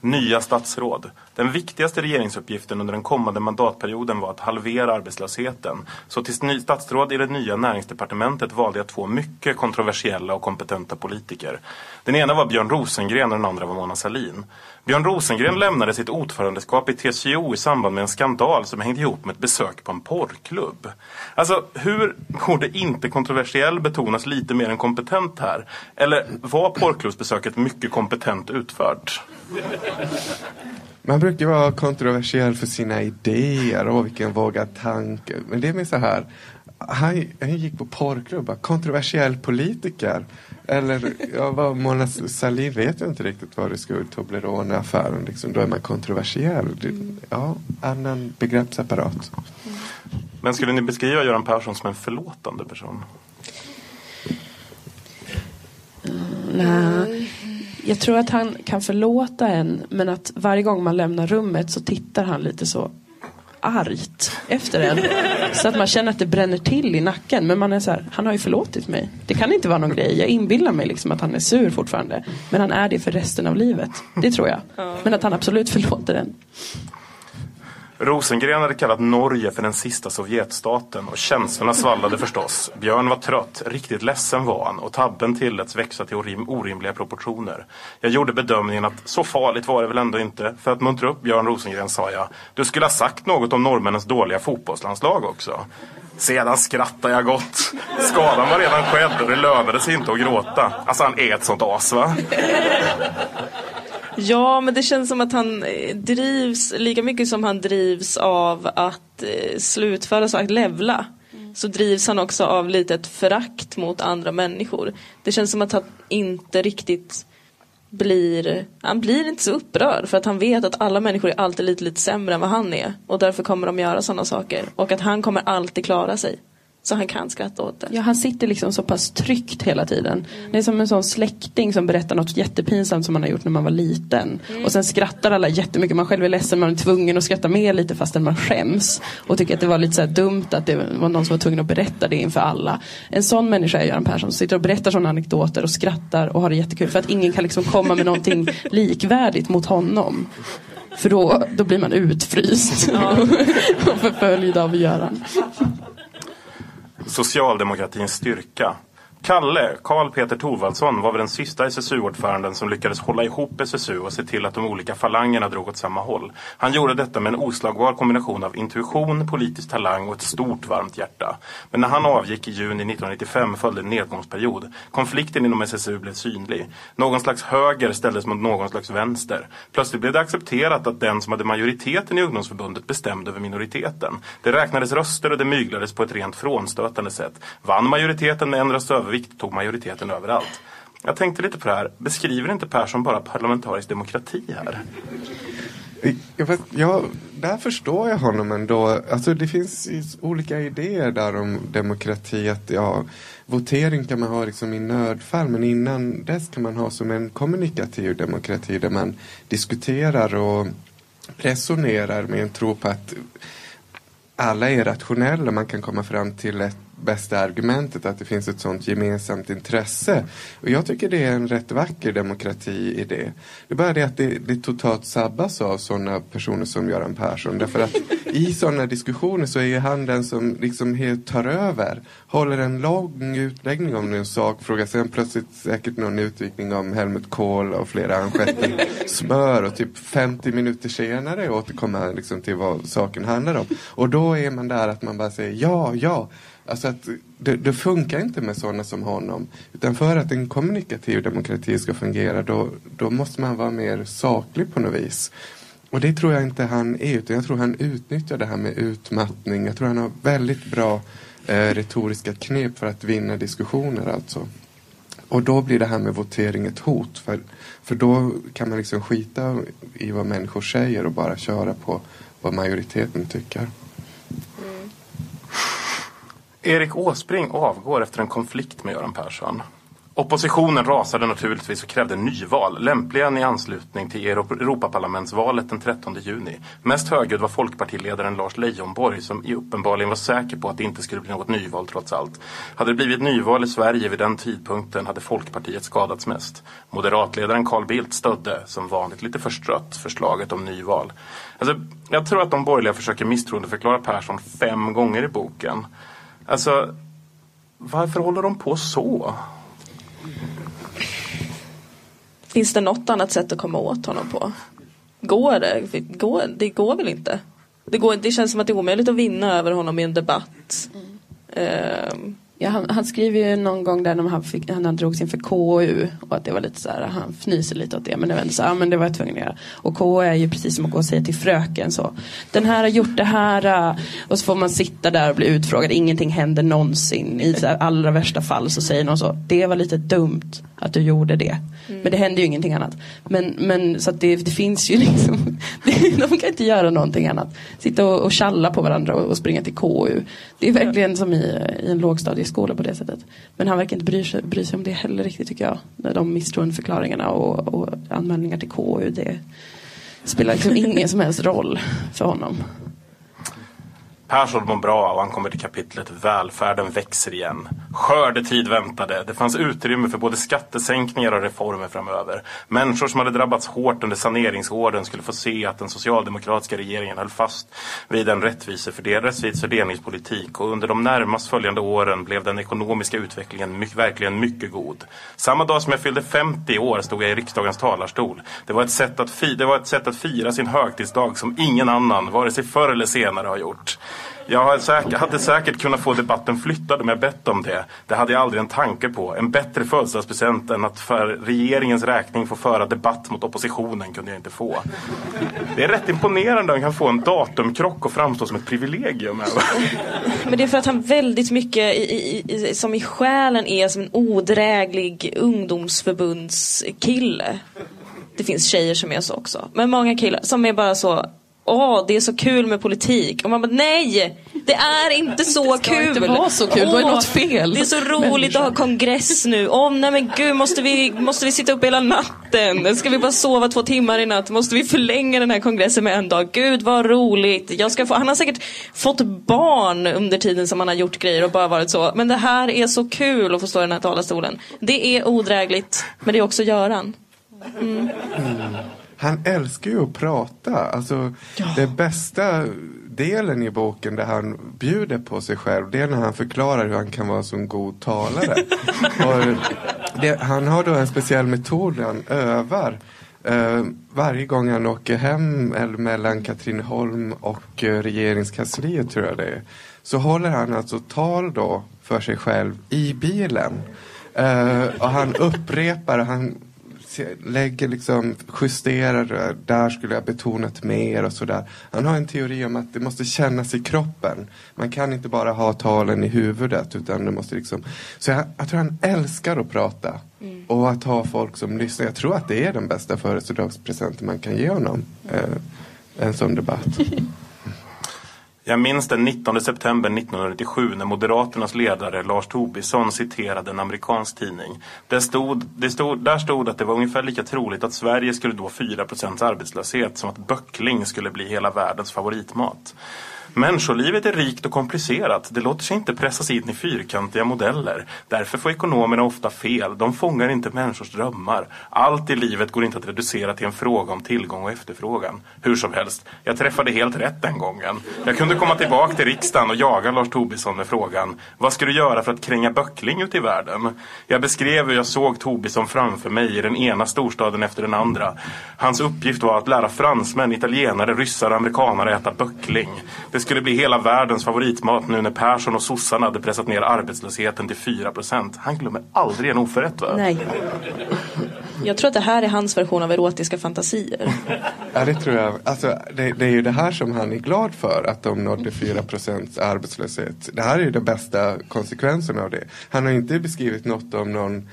Nya statsråd. Den viktigaste regeringsuppgiften under den kommande mandatperioden var att halvera arbetslösheten. Så till statsråd i det nya näringsdepartementet valde jag två mycket kontroversiella och kompetenta politiker. Den ena var Björn Rosengren och den andra var Mona Sahlin. Björn Rosengren lämnade sitt ordförandeskap i TCO i samband med en skandal som hängde ihop med ett besök på en porrklubb. Alltså, hur borde inte kontroversiell betonas lite mer än kompetent här? Eller var porrklubbsbesöket mycket kompetent utfört? Man brukar vara kontroversiell för sina idéer och vilken vågad tanke. Men det är mer så här. Han, han gick på porrklubbar. Kontroversiell politiker. Eller ja, vad Mona Sahlin vet jag inte riktigt vad det skulle Toblerone-affären. Liksom, då är man kontroversiell. Ja, annan begreppsapparat. Men skulle ni beskriva Göran Persson som en förlåtande person? Nej. Jag tror att han kan förlåta en men att varje gång man lämnar rummet så tittar han lite så argt efter en. Så att man känner att det bränner till i nacken. Men man är så här, han har ju förlåtit mig. Det kan inte vara någon grej. Jag inbillar mig liksom att han är sur fortfarande. Men han är det för resten av livet. Det tror jag. Men att han absolut förlåter en. Rosengren hade kallat Norge för den sista Sovjetstaten och känslorna svallade förstås. Björn var trött, riktigt ledsen var han och tabben tilläts växa till orim orimliga proportioner. Jag gjorde bedömningen att så farligt var det väl ändå inte. För att muntra upp Björn Rosengren sa jag, du skulle ha sagt något om norrmännens dåliga fotbollslandslag också. Sedan skrattade jag gott. Skadan var redan skedd och det lönade sig inte att gråta. Alltså han är ett sånt as va? Ja, men det känns som att han eh, drivs lika mycket som han drivs av att eh, slutföra saker, levla. Så drivs han också av lite ett förakt mot andra människor. Det känns som att han inte riktigt blir, han blir inte så upprörd för att han vet att alla människor är alltid lite, lite sämre än vad han är. Och därför kommer de göra sådana saker. Och att han kommer alltid klara sig. Så han kan skratta åt det. Ja, han sitter liksom så pass tryggt hela tiden. Det är som en sån släkting som berättar något jättepinsamt som man har gjort när man var liten. Och sen skrattar alla jättemycket. Man själv är ledsen, man är tvungen att skratta med lite fastän man skäms. Och tycker att det var lite så dumt att det var någon som var tvungen att berätta det inför alla. En sån människa är Göran Persson. Som sitter och berättar sådana anekdoter och skrattar och har det jättekul. För att ingen kan liksom komma med någonting [laughs] likvärdigt mot honom. För då, då blir man utfryst [laughs] och förföljd av Göran. Socialdemokratins styrka. Kalle, Karl Peter Thorvaldsson, var väl den sista SSU-ordföranden som lyckades hålla ihop SSU och se till att de olika falangerna drog åt samma håll. Han gjorde detta med en oslagbar kombination av intuition, politisk talang och ett stort varmt hjärta. Men när han avgick i juni 1995 följde en nedgångsperiod. Konflikten inom SSU blev synlig. Någon slags höger ställdes mot någon slags vänster. Plötsligt blev det accepterat att den som hade majoriteten i ungdomsförbundet bestämde över minoriteten. Det räknades röster och det myglades på ett rent frånstötande sätt. Vann majoriteten med en röst övervikt tog majoriteten överallt. Jag tänkte lite på det här. Beskriver inte Persson bara parlamentarisk demokrati här? Jag, fast, ja, där förstår jag honom ändå. Alltså, det finns olika idéer där om demokrati. Att, ja, votering kan man ha liksom i nödfall men innan dess kan man ha som en kommunikativ demokrati där man diskuterar och resonerar med en tro på att alla är rationella. Man kan komma fram till ett bästa argumentet att det finns ett sånt gemensamt intresse. Och jag tycker det är en rätt vacker demokrati i det. Det är bara det att det, det totalt sabbas av sådana personer som Göran Persson. Därför att i sådana diskussioner så är ju han den som liksom helt tar över. Håller en lång utläggning om en sakfråga. Sen plötsligt säkert någon utvikning om Helmut Kohl och flera anskärten smör. Och typ 50 minuter senare återkommer han liksom till vad saken handlar om. Och då är man där att man bara säger ja, ja. Alltså att det, det, funkar inte med sådana som honom. Utan för att en kommunikativ demokrati ska fungera då, då måste man vara mer saklig på något vis. Och det tror jag inte han är utan jag tror han utnyttjar det här med utmattning. Jag tror han har väldigt bra eh, retoriska knep för att vinna diskussioner alltså. Och då blir det här med votering ett hot. För, för då kan man liksom skita i vad människor säger och bara köra på vad majoriteten tycker. Erik Åsbrink avgår efter en konflikt med Göran Persson. Oppositionen rasade naturligtvis och krävde nyval, lämpligen i anslutning till Europaparlamentsvalet den 13 juni. Mest högljudd var folkpartiledaren Lars Leijonborg som uppenbarligen var säker på att det inte skulle bli något nyval trots allt. Hade det blivit nyval i Sverige vid den tidpunkten hade Folkpartiet skadats mest. Moderatledaren Carl Bildt stödde, som vanligt lite förstrött, förslaget om nyval. Alltså, jag tror att de borgerliga försöker misstroendeförklara Persson fem gånger i boken. Alltså, varför håller de på så? Finns det något annat sätt att komma åt honom på? Går det? Går, det går väl inte? Det, går, det känns som att det är omöjligt att vinna över honom i en debatt. Ehm, Ja, han, han skriver ju någon gång där när han, fick, han drogs inför KU och att det var lite så här, han fnyser lite åt det men det var ändå så här, ja men det var jag tvungen att göra. Och KU är ju precis som att gå och säga till fröken så. Den här har gjort det här äh, och så får man sitta där och bli utfrågad, ingenting händer någonsin. I så här, allra värsta fall så säger någon så, det var lite dumt att du gjorde det. Mm. Men det händer ju ingenting annat. Men, men så att det, det finns ju [laughs] liksom, de kan inte göra någonting annat. Sitta och, och tjalla på varandra och, och springa till KU. Det är verkligen som i, i en lågstadieskola på det sättet. Men han verkar inte bry sig, bry sig om det heller riktigt tycker jag. De misstroendeförklaringarna och, och anmälningar till KU. Det spelar liksom ingen som helst roll för honom. Persson mår bra och han kommer till kapitlet Välfärden växer igen. Skördetid väntade. Det fanns utrymme för både skattesänkningar och reformer framöver. Människor som hade drabbats hårt under saneringsåren skulle få se att den socialdemokratiska regeringen höll fast vid en rättvis fördelningspolitik och under de närmast följande åren blev den ekonomiska utvecklingen mycket, verkligen mycket god. Samma dag som jag fyllde 50 år stod jag i riksdagens talarstol. Det var ett sätt att, fi- det var ett sätt att fira sin högtidsdag som ingen annan, vare sig förr eller senare, har gjort. Jag hade säkert, kunnat få debatten flyttad om jag bett om det. Det hade jag aldrig en tanke på. En bättre födelsedagspresent än att för regeringens räkning få föra debatt mot oppositionen kunde jag inte få. Det är rätt imponerande att han kan få en datumkrock och framstå som ett privilegium. Men det är för att han väldigt mycket i, i, i, som i själen är som en odräglig ungdomsförbundskille. Det finns tjejer som är så också. Men många killar som är bara så Åh, det är så kul med politik. Och man bara, nej! Det är inte så Det ska kul! inte vara så kul, då är det något fel. Det är så roligt att ha kongress nu. Åh, nej men gud, måste vi, måste vi sitta upp hela natten? Ska vi bara sova två timmar i natt? Måste vi förlänga den här kongressen med en dag? Gud vad roligt! Jag ska få, han har säkert fått barn under tiden som han har gjort grejer och bara varit så. Men det här är så kul att få stå i den här talarstolen. Det är odrägligt, men det är också Göran. Mm. Han älskar ju att prata. Alltså, Det bästa delen i boken där han bjuder på sig själv det är när han förklarar hur han kan vara så en god talare. [laughs] det, han har då en speciell metod där han övar. Eh, varje gång han åker hem eller mellan Katrineholm och eh, regeringskansliet tror jag det är. Så håller han alltså tal då för sig själv i bilen. Eh, och han upprepar, han lägger liksom, justerar, där skulle jag betonat mer och sådär. Han har en teori om att det måste kännas i kroppen. Man kan inte bara ha talen i huvudet utan det måste liksom, så jag, jag tror han älskar att prata. Och att ha folk som lyssnar. Jag tror att det är den bästa födelsedagspresenten man kan ge honom. Eh, en sån debatt. [laughs] Jag minns den 19 september 1997 när Moderaternas ledare Lars Tobisson citerade en amerikansk tidning. Det stod, det stod, där stod att det var ungefär lika troligt att Sverige skulle nå 4% arbetslöshet som att böckling skulle bli hela världens favoritmat. Människolivet är rikt och komplicerat. Det låter sig inte pressas in i fyrkantiga modeller. Därför får ekonomerna ofta fel. De fångar inte människors drömmar. Allt i livet går inte att reducera till en fråga om tillgång och efterfrågan. Hur som helst, jag träffade helt rätt den gången. Jag kunde komma tillbaka till riksdagen och jaga Lars Tobisson med frågan Vad ska du göra för att kränga böckling ute i världen? Jag beskrev hur jag såg Tobisson framför mig i den ena storstaden efter den andra. Hans uppgift var att lära fransmän, italienare, ryssar och amerikanare äta böckling. Det skulle bli hela världens favoritmat nu när Persson och sossarna hade pressat ner arbetslösheten till 4% Han glömmer aldrig en oförrätt va? Nej. Jag tror att det här är hans version av erotiska fantasier. Ja, det tror jag. Alltså, det, det är ju det här som han är glad för, att de nådde 4 arbetslöshet. Det här är ju den bästa konsekvensen av det. Han har inte beskrivit något om någon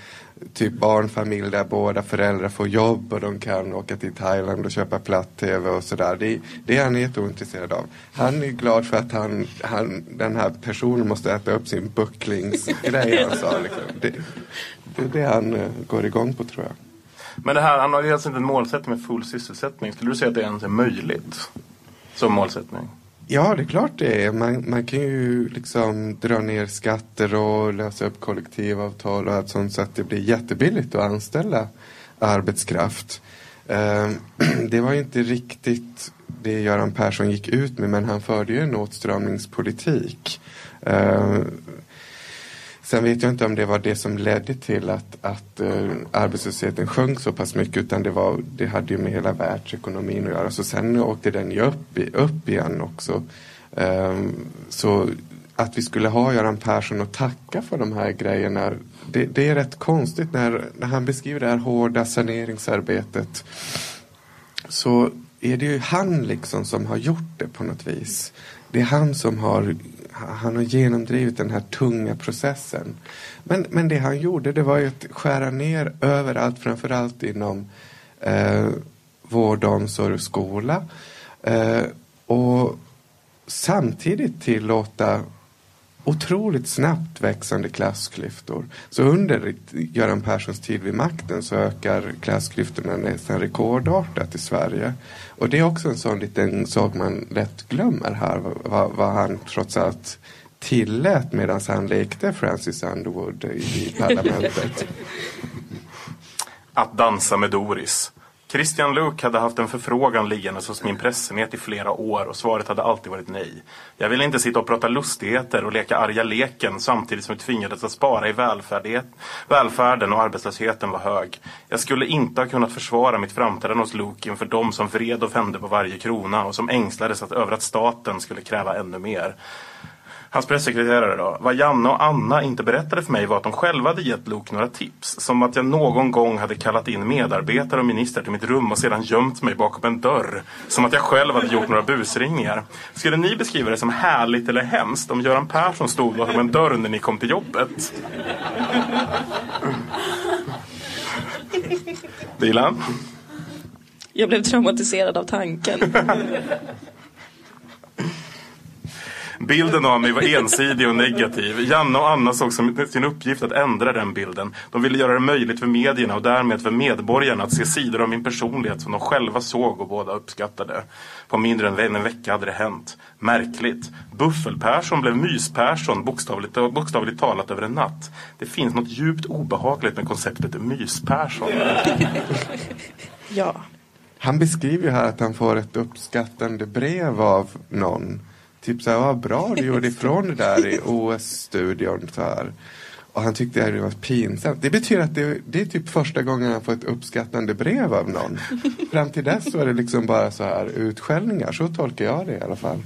typ barnfamilj där båda föräldrar får jobb och de kan åka till Thailand och köpa platt-tv och sådär. Det, det är han jätteointresserad av. Han är glad för att han, han, den här personen måste äta upp sin bucklingsgrej han sa. Liksom. Det, det är det han eh, går igång på tror jag. Men det här, han har ju alltså inte en målsättning med full sysselsättning. Skulle du säga att det ens är möjligt som målsättning? Ja, det är klart det är. Man, man kan ju liksom dra ner skatter och lösa upp kollektivavtal och allt sånt så att det blir jättebilligt att anställa arbetskraft. Ehm, [clears throat] det var ju inte riktigt det Göran Persson gick ut med men han förde ju en åtstramningspolitik. Ehm, Sen vet jag inte om det var det som ledde till att, att uh, arbetslösheten sjönk så pass mycket utan det, var, det hade ju med hela världsekonomin att göra. Så sen åkte den ju upp, upp igen också. Um, så att vi skulle ha Göran Persson att tacka för de här grejerna det, det, är rätt konstigt när, när han beskriver det här hårda saneringsarbetet så är det ju han liksom som har gjort det på något vis. Det är han som har han har genomdrivit den här tunga processen. Men, men det han gjorde det var ju att skära ner överallt, framförallt inom eh, vård, omsorg och skola. Eh, och samtidigt tillåta otroligt snabbt växande klassklyftor. Så under Göran Perssons tid vid makten så ökar klassklyftorna nästan rekordartat i Sverige. Och det är också en sån liten sak man lätt glömmer här, vad, vad han trots allt tillät medan han lekte Francis Underwood i, i parlamentet. Att dansa med Doris. Christian Luuk hade haft en förfrågan liggandes hos min pressenhet i flera år och svaret hade alltid varit nej. Jag ville inte sitta och prata lustigheter och leka arga leken samtidigt som vi tvingades att spara i välfärden och arbetslösheten var hög. Jag skulle inte ha kunnat försvara mitt framträdande hos Luuk inför de som vred och vände på varje krona och som ängslades över att staten skulle kräva ännu mer. Hans pressekreterare då. Vad Janne och Anna inte berättade för mig var att de själva hade gett Luke några tips. Som att jag någon gång hade kallat in medarbetare och ministrar till mitt rum och sedan gömt mig bakom en dörr. Som att jag själv hade gjort några busringningar. Skulle ni beskriva det som härligt eller hemskt om Göran Persson stod bakom en dörr när ni kom till jobbet? Dilan? Jag blev traumatiserad av tanken. Bilden av mig var ensidig och negativ. Janne och Anna såg som sin uppgift att ändra den bilden. De ville göra det möjligt för medierna och därmed för medborgarna att se sidor av min personlighet som de själva såg och båda uppskattade. På mindre än en vecka hade det hänt. Märkligt. Buffel-Persson blev Mys-Persson bokstavligt, bokstavligt talat över en natt. Det finns något djupt obehagligt med konceptet Mys-Persson. ja. Han beskriver ju här att han får ett uppskattande brev av någon typ så här, vad bra du [laughs] gjorde ifrån det där i OS-studion. Så här. Och han tyckte det var pinsamt. Det betyder att det, det, är typ första gången han får ett uppskattande brev av någon. [laughs] Fram till dess är det liksom bara så här utskällningar. Så tolkar jag det i alla fall.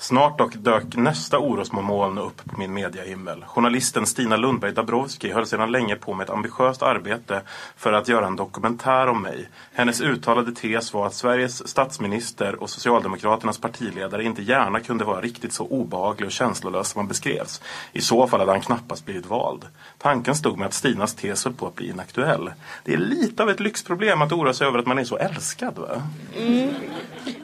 Snart dock dök nästa orosmoln upp på min mediahimmel. Journalisten Stina Lundberg Dabrowski höll sedan länge på med ett ambitiöst arbete för att göra en dokumentär om mig. Hennes uttalade tes var att Sveriges statsminister och Socialdemokraternas partiledare inte gärna kunde vara riktigt så obehaglig och känslolös som han beskrevs. I så fall hade han knappast blivit vald. Tanken stod med att Stinas tes höll på att bli inaktuell. Det är lite av ett lyxproblem att oroa sig över att man är så älskad. Va? Mm.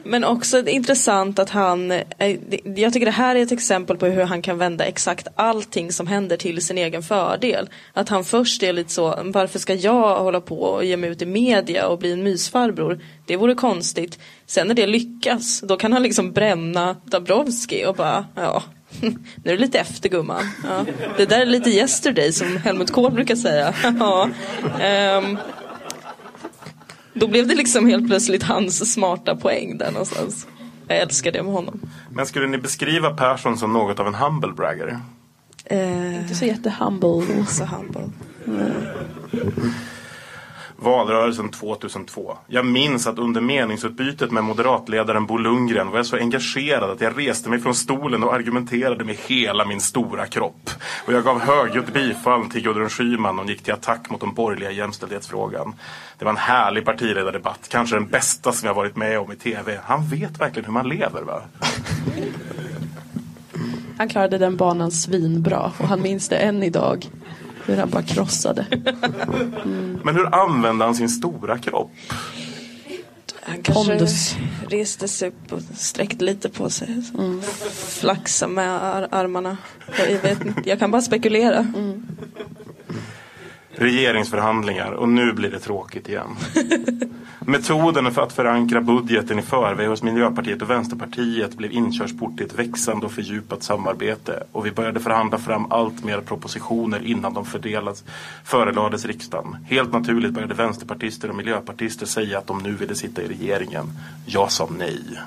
Men också intressant att han eh, jag tycker det här är ett exempel på hur han kan vända exakt allting som händer till sin egen fördel. Att han först är lite så, varför ska jag hålla på och ge mig ut i media och bli en mysfarbror? Det vore konstigt. Sen när det lyckas, då kan han liksom bränna Dabrowski och bara, ja, [laughs] nu är du lite efter gumman. Ja. Det där är lite yesterday som Helmut Kohl brukar säga. [laughs] Ja. Um, då blev det liksom helt plötsligt hans smarta poäng där någonstans. Jag älskar det med honom. Men skulle ni beskriva Persson som något av en humble bragger? Eh, inte så jättehumble. Så humble. Mm. Valrörelsen 2002. Jag minns att under meningsutbytet med moderatledaren Bo Lundgren var jag så engagerad att jag reste mig från stolen och argumenterade med hela min stora kropp. Och jag gav högljutt bifall till Gudrun Schyman och gick till attack mot den borgerliga jämställdhetsfrågan. Det var en härlig partiledardebatt, kanske den bästa som jag varit med om i TV. Han vet verkligen hur man lever va? Han klarade den banan svinbra och han minns det än idag. Hur han bara krossade. Men hur använde han sin stora kropp? Han kanske Pondus. reste sig upp och sträckte lite på sig. Mm. Flaxa med ar- armarna. Jag, vet jag kan bara spekulera. Regeringsförhandlingar och nu blir det tråkigt igen. [laughs] Metoden för att förankra budgeten i förväg hos Miljöpartiet och Vänsterpartiet blev inkörsport till ett växande och fördjupat samarbete. Och vi började förhandla fram allt mer propositioner innan de fördelas, förelades riksdagen. Helt naturligt började vänsterpartister och miljöpartister säga att de nu ville sitta i regeringen. Jag sa nej.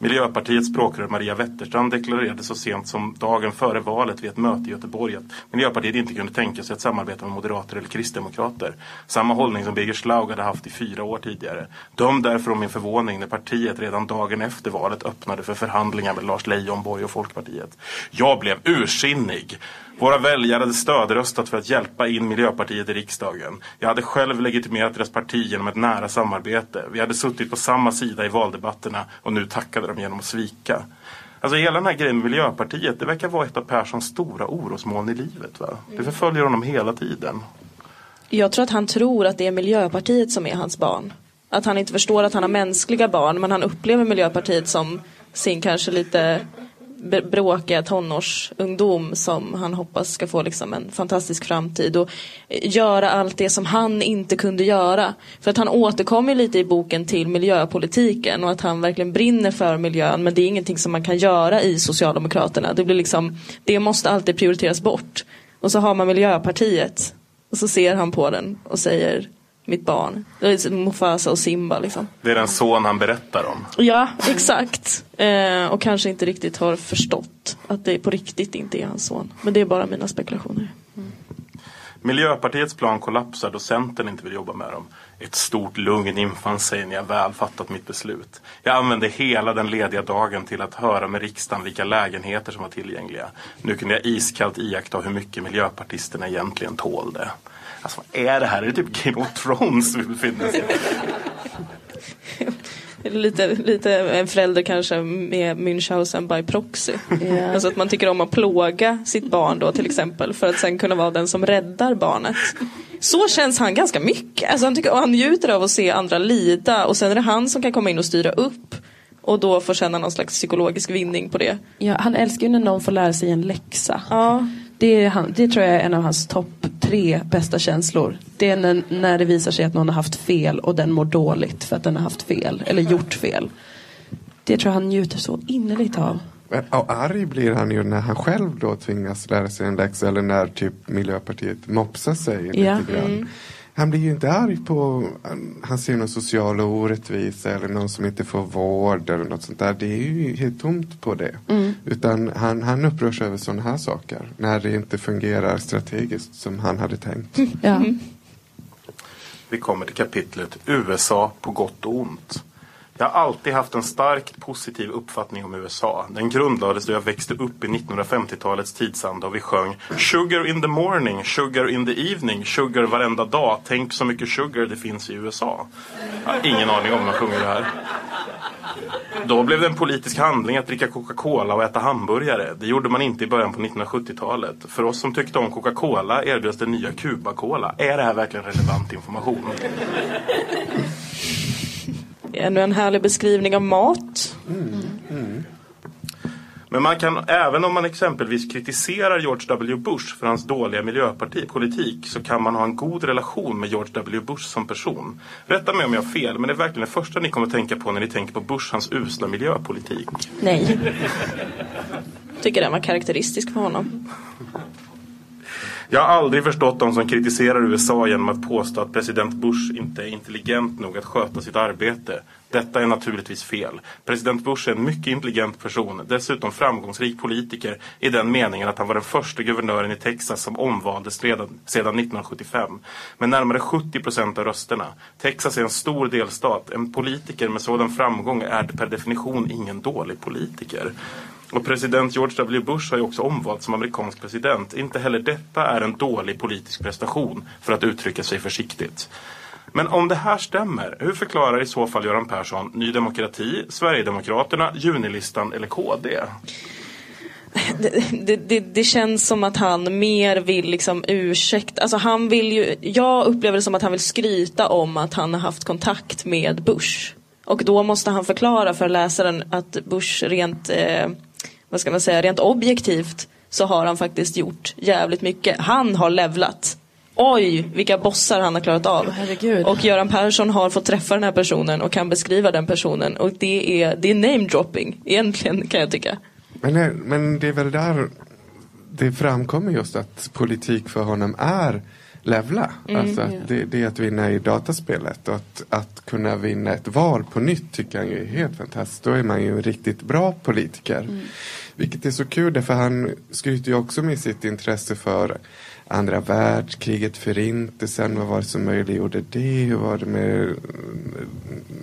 Miljöpartiets språkrör Maria Wetterstrand deklarerade så sent som dagen före valet vid ett möte i Göteborg att Miljöpartiet inte kunde tänka sig att samarbeta med moderater eller kristdemokrater. Samma hållning som Birger Schlaug hade haft i fyra år tidigare. Döm därför om min förvåning när partiet redan dagen efter valet öppnade för förhandlingar med Lars Leijonborg och Folkpartiet. Jag blev ursinnig. Våra väljare hade stödröstat för att hjälpa in Miljöpartiet i riksdagen. Jag hade själv legitimerat deras parti genom ett nära samarbete. Vi hade suttit på samma sida i valdebatterna och nu tackade de genom att svika. Alltså hela den här grejen med Miljöpartiet, det verkar vara ett av Perssons stora orosmoln i livet. Va? Det förföljer honom hela tiden. Jag tror att han tror att det är Miljöpartiet som är hans barn. Att han inte förstår att han har mänskliga barn men han upplever Miljöpartiet som sin kanske lite bråkiga tonårsungdom som han hoppas ska få liksom en fantastisk framtid och göra allt det som han inte kunde göra. För att han återkommer lite i boken till miljöpolitiken och att han verkligen brinner för miljön men det är ingenting som man kan göra i Socialdemokraterna. Det blir liksom, det måste alltid prioriteras bort. Och så har man Miljöpartiet och så ser han på den och säger mitt barn. Mufasa och Simba liksom. Det är den son han berättar om. Ja, exakt. Eh, och kanske inte riktigt har förstått att det på riktigt inte är hans son. Men det är bara mina spekulationer. Miljöpartiets plan kollapsar då Centern inte vill jobba med dem. Ett stort lugn infann sig när jag väl fattat mitt beslut. Jag använde hela den lediga dagen till att höra med riksdagen vilka lägenheter som var tillgängliga. Nu kunde jag iskallt iaktta hur mycket miljöpartisterna egentligen tålde. Alltså vad är det här? Är det typ Game of Thrones vi befinner oss i? Lite, lite en förälder kanske med Münchhausen by proxy. Alltså att man tycker om att plåga sitt barn då till exempel för att sen kunna vara den som räddar barnet. Så känns han ganska mycket. Alltså han, tycker, och han njuter av att se andra lida och sen är det han som kan komma in och styra upp. Och då får känna någon slags psykologisk vinning på det. Ja, han älskar ju när någon får lära sig en läxa. Det, är han, det tror jag är en av hans topp tre bästa känslor. Det är när, när det visar sig att någon har haft fel och den mår dåligt för att den har haft fel eller gjort fel. Det tror jag han njuter så innerligt av. Men, och arg blir han ju när han själv då tvingas lära sig en läxa eller när typ Miljöpartiet mopsar sig lite Ja. grann. Mm. Han blir ju inte arg på, han ser någon social orättvisa eller någon som inte får vård eller något sånt där. Det är ju helt tomt på det. Mm. Utan han, han upprörs över sådana här saker. När det inte fungerar strategiskt som han hade tänkt. Ja. Vi kommer till kapitlet USA på gott och ont. Jag har alltid haft en starkt positiv uppfattning om USA. Den grundlades då jag växte upp i 1950-talets tidsanda och vi sjöng Sugar in the morning, sugar in the evening, sugar varenda dag. Tänk så mycket sugar det finns i USA. Jag har ingen aning om man sjunger det här. Då blev det en politisk handling att dricka Coca-Cola och äta hamburgare. Det gjorde man inte i början på 1970-talet. För oss som tyckte om Coca-Cola erbjöds den nya Cuba-Cola. Är det här verkligen relevant information? Ännu en härlig beskrivning av mat. Men man kan, även om man exempelvis kritiserar George W. Bush för hans dåliga miljöpolitik så kan man ha en god relation med George W. Bush som person. Rätta mig om jag har fel, men det är verkligen det första ni kommer att tänka på när ni tänker på Bush, hans usla miljöpolitik. Nej. Tycker den var karaktäristisk för honom. Jag har aldrig förstått de som kritiserar USA genom att påstå att president Bush inte är intelligent nog att sköta sitt arbete. Detta är naturligtvis fel. President Bush är en mycket intelligent person, dessutom framgångsrik politiker i den meningen att han var den första guvernören i Texas som omvaldes redan sedan 1975. Med närmare 70 procent av rösterna. Texas är en stor delstat. En politiker med sådan framgång är per definition ingen dålig politiker. Och president George W. Bush har ju också omvalts som amerikansk president. Inte heller detta är en dålig politisk prestation, för att uttrycka sig försiktigt. Men om det här stämmer, hur förklarar i så fall Göran Persson Ny Demokrati, Sverigedemokraterna, Junilistan eller KD? Det, det, det, känns som att han mer vill liksom ursäkta, alltså han vill ju, jag upplever det som att han vill skryta om att han har haft kontakt med Bush. Och då måste han förklara för läsaren att Bush rent, eh, vad ska man säga, rent objektivt så har han faktiskt gjort jävligt mycket. Han har levlat. Oj, vilka bossar han har klarat av. Herregud. Och Göran Persson har fått träffa den här personen och kan beskriva den personen. Och det är, det är namedropping, egentligen kan jag tycka. Men, det- men det är väl där det framkommer just att politik för honom är levla. Mm, alltså att ja. det, det är att vinna i dataspelet. Och att, att kunna vinna ett val på nytt tycker han ju är helt fantastiskt. Då är man ju en riktigt bra politiker. Mm. Vilket är så kul, för han skryter ju också med sitt intresse för andra världskriget, förintelsen, vad var det som möjliggjorde det? Hur var det med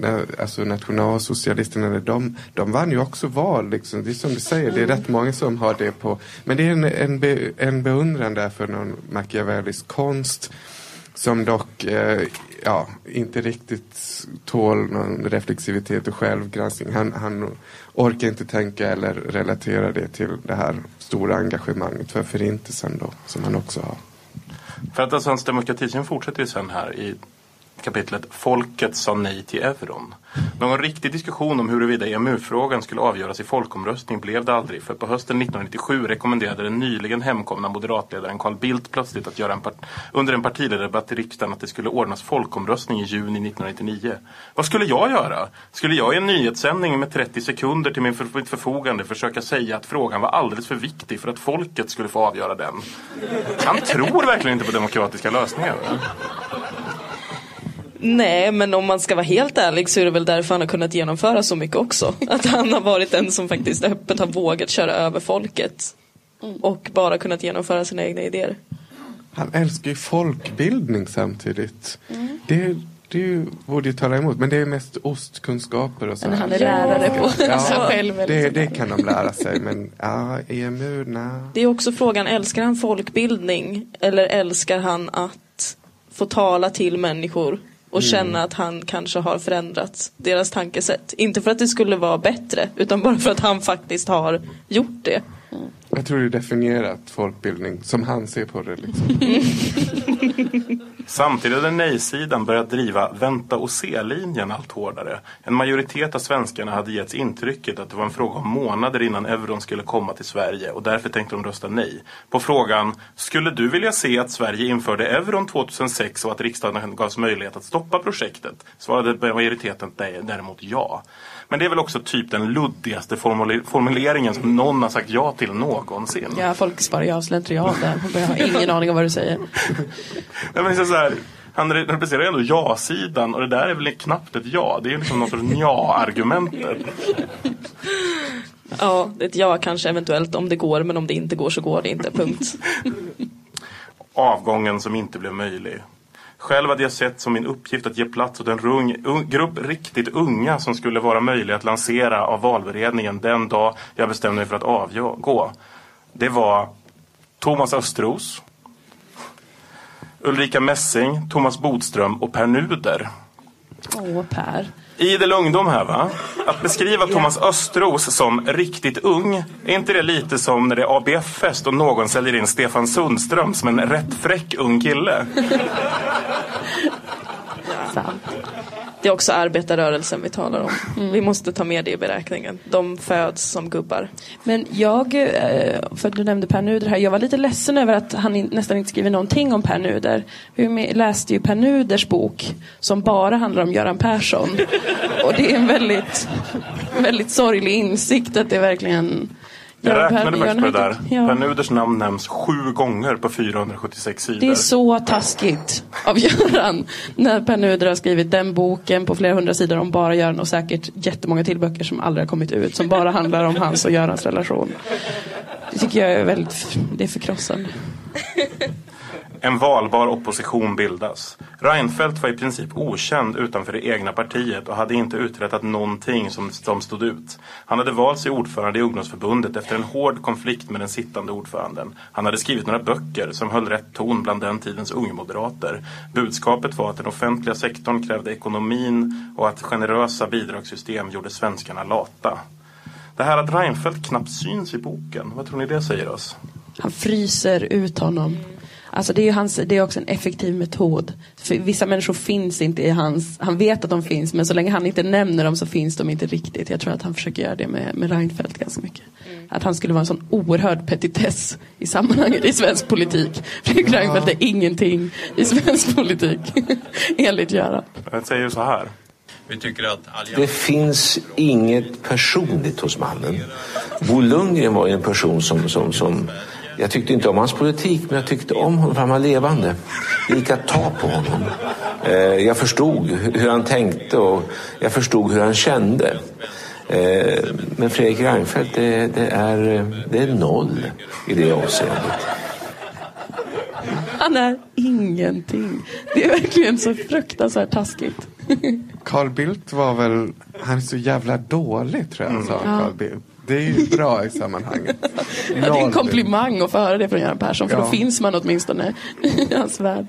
eh, alltså nationalsocialisterna? De, de vann ju också val, liksom. det är som du säger, det är rätt många som har det på. Men det är en, en, be, en beundran där för någon machiavellisk konst som dock eh, ja, inte riktigt tål någon reflexivitet och självgranskning. Han, han orkar inte tänka eller relatera det till det här stora engagemanget för förintelsen då, som han också har. För att alltså hans demokratisyn fortsätter ju sen här i kapitlet Folket sa nej till euron. Någon riktig diskussion om huruvida EMU-frågan skulle avgöras i folkomröstning blev det aldrig för på hösten 1997 rekommenderade den nyligen hemkomna moderatledaren Carl Bildt plötsligt att göra en part- under en partiledardebatt i riksdagen att det skulle ordnas folkomröstning i juni 1999. Vad skulle jag göra? Skulle jag i en nyhetssändning med 30 sekunder till min för- mitt förfogande försöka säga att frågan var alldeles för viktig för att folket skulle få avgöra den? Han tror verkligen inte på demokratiska lösningar. va? Nej, men om man ska vara helt ärlig så är det väl därför han har kunnat genomföra så mycket också. [laughs] Att han har varit den som faktiskt öppet har vågat köra över folket. Och bara kunnat genomföra sina egna idéer. Han älskar ju folkbildning samtidigt. Mm. Det, det är ju- borde ju tala emot, men det är mest ostkunskaper och så. Men han är lärare på ja, [laughs] sig själv. eller det, det kan de lära sig, men ja, EMU, nej. Det är också frågan, älskar han folkbildning? Eller älskar han att få tala till människor och Mm. känna att han kanske har förändrat deras tankesätt? Inte för att det skulle vara bättre, utan bara för att han faktiskt har gjort det. Jag tror det är definierat folkbildning, som han ser på det. Liksom. [laughs] Samtidigt har nej-sidan börjat driva vänta och se-linjen allt hårdare. En majoritet av svenskarna hade getts intrycket att det var en fråga om månader innan euron skulle komma till Sverige och därför tänkte de rösta nej. På frågan Skulle du vilja se att Sverige införde euron 2006 och att riksdagen gavs möjlighet att stoppa projektet? Svarade majoriteten nej- däremot ja. Men det är väl också typ den luddigaste formule- formuleringen som någon har sagt ja till någonsin. Ja, folk sparar ju av slentrian där. Jag har ingen aning om vad du säger. [laughs] Nej, men så här, han re- representerar ändå ja-sidan och det där är väl knappt ett ja. Det är liksom någon sorts ja-argumentet. Ja, ett ja kanske eventuellt om det går, men om det inte går så går det inte, punkt. [laughs] Avgången som inte blev möjlig. Själv hade jag sett som min uppgift att ge plats åt en rung, un, grupp riktigt unga som skulle vara möjliga att lansera av valberedningen den dag jag bestämde mig för att avgå. Det var Thomas Östros, Ulrika Messing, Thomas Bodström och Per Nuder. Åh, Per. Idel ungdom här va? Att beskriva Thomas Östros som riktigt ung, är inte det lite som när det är ABF-fest och någon säljer in Stefan Sundström som en rätt fräck ung kille? [laughs] Det är också arbetarrörelsen vi talar om. Vi måste ta med det i beräkningen. De föds som gubbar. Men jag, eh, för att du nämnde Per Nuder här, jag var lite ledsen över att han nästan inte skriver någonting om Per Nuder. Vi läste ju Per Nuders bok som bara handlar om Göran Persson. [laughs] Och det är en väldigt, väldigt sorglig insikt att det verkligen Jag Ja, räknade faktiskt på det där. Ja. Per Nuders namn nämns sju gånger på 476 sidor. Det är så taskigt av [laughs] Göran. När Per Nuder har skrivit den boken på flera hundra sidor om bara Göran och säkert jättemånga till böcker som aldrig har kommit ut. Som bara handlar om hans och Görans relation. Det tycker jag är väldigt, det är förkrossande. [laughs] En valbar opposition bildas. Reinfeldt var i princip okänd utanför det egna partiet och hade inte uträttat någonting som, som stod ut. Han hade valts till ordförande i ungdomsförbundet efter en hård konflikt med den sittande ordföranden. Han hade skrivit några böcker som höll rätt ton bland den tidens ungmoderater. Budskapet var att den offentliga sektorn krävde ekonomin och att generösa bidragssystem gjorde svenskarna lata. Det här att Reinfeldt knappt syns i boken, vad tror ni det säger oss? Han fryser ut honom. Alltså det är, ju hans, det är också en effektiv metod. För vissa människor finns inte i hans, han vet att de finns men så länge han inte nämner dem så finns de inte riktigt. Jag tror att han försöker göra det med, med Reinfeldt ganska mycket. Att han skulle vara en sån oerhörd petitess i sammanhanget i svensk politik. Fredrik Reinfeldt är ingenting i svensk politik. [laughs] Enligt Göran. Jag säger så här. Vi tycker att Det finns inget personligt hos mannen. Bo Lundgren var ju en person som, som, som jag tyckte inte om hans politik, men jag tyckte om honom för han var levande. Det gick att ta på honom. Eh, Jag förstod hur han tänkte och jag förstod hur han kände. Eh, Men Fredrik Reinfeldt, det, det, är, det är noll i det avseendet. Han är ingenting. Det är verkligen så fruktansvärt taskigt. Carl Bildt var väl, han är så jävla dålig tror jag, sa Ja. Carl Bildt. Det är ju bra i sammanhanget. Ja, [laughs] det är en komplimang att få höra det från Göran Persson för Ja. då finns man åtminstone i hans värld.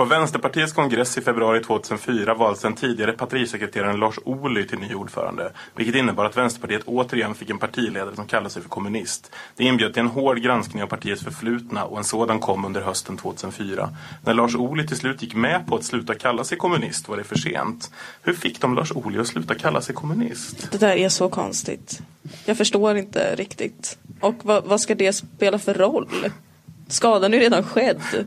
På Vänsterpartiets kongress i februari 2004 valdes den tidigare partisekreteraren Lars Ohly till ny ordförande. Vilket innebar att Vänsterpartiet återigen fick en partiledare som kallade sig för kommunist. Det inbjöd till en hård granskning av partiets förflutna och en sådan kom under hösten 2004. När Lars Ohly till slut gick med på att sluta kalla sig kommunist var det för sent. Hur fick de Lars Ohly att sluta kalla sig kommunist? Det där är så konstigt. Jag förstår inte riktigt. Och vad, vad ska det spela för roll? Skadan är ju redan skedd.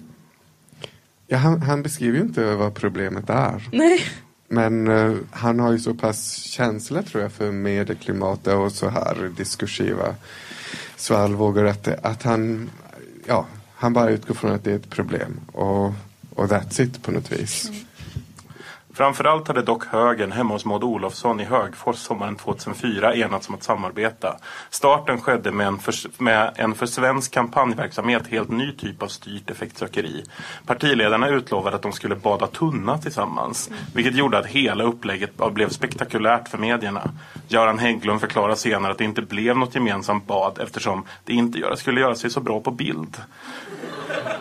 Ja, han, han beskriver ju inte vad problemet är. Nej. Men eh, han har ju så pass känsla tror jag för medieklimatet och så här diskursiva svallvågor att, att han, ja, han bara utgår från att det är ett problem. Och, och that's it på något vis. Framförallt hade dock högern hemma hos Maud Olofsson i Högfors sommaren 2004 enats om att samarbeta. Starten skedde med en, för, med en för svensk kampanjverksamhet helt ny typ av styrt effektsökeri. Partiledarna utlovade att de skulle bada tunna tillsammans. Vilket gjorde att hela upplägget blev spektakulärt för medierna. Göran Hägglund förklarar senare att det inte blev något gemensamt bad eftersom det inte skulle göra sig så bra på bild.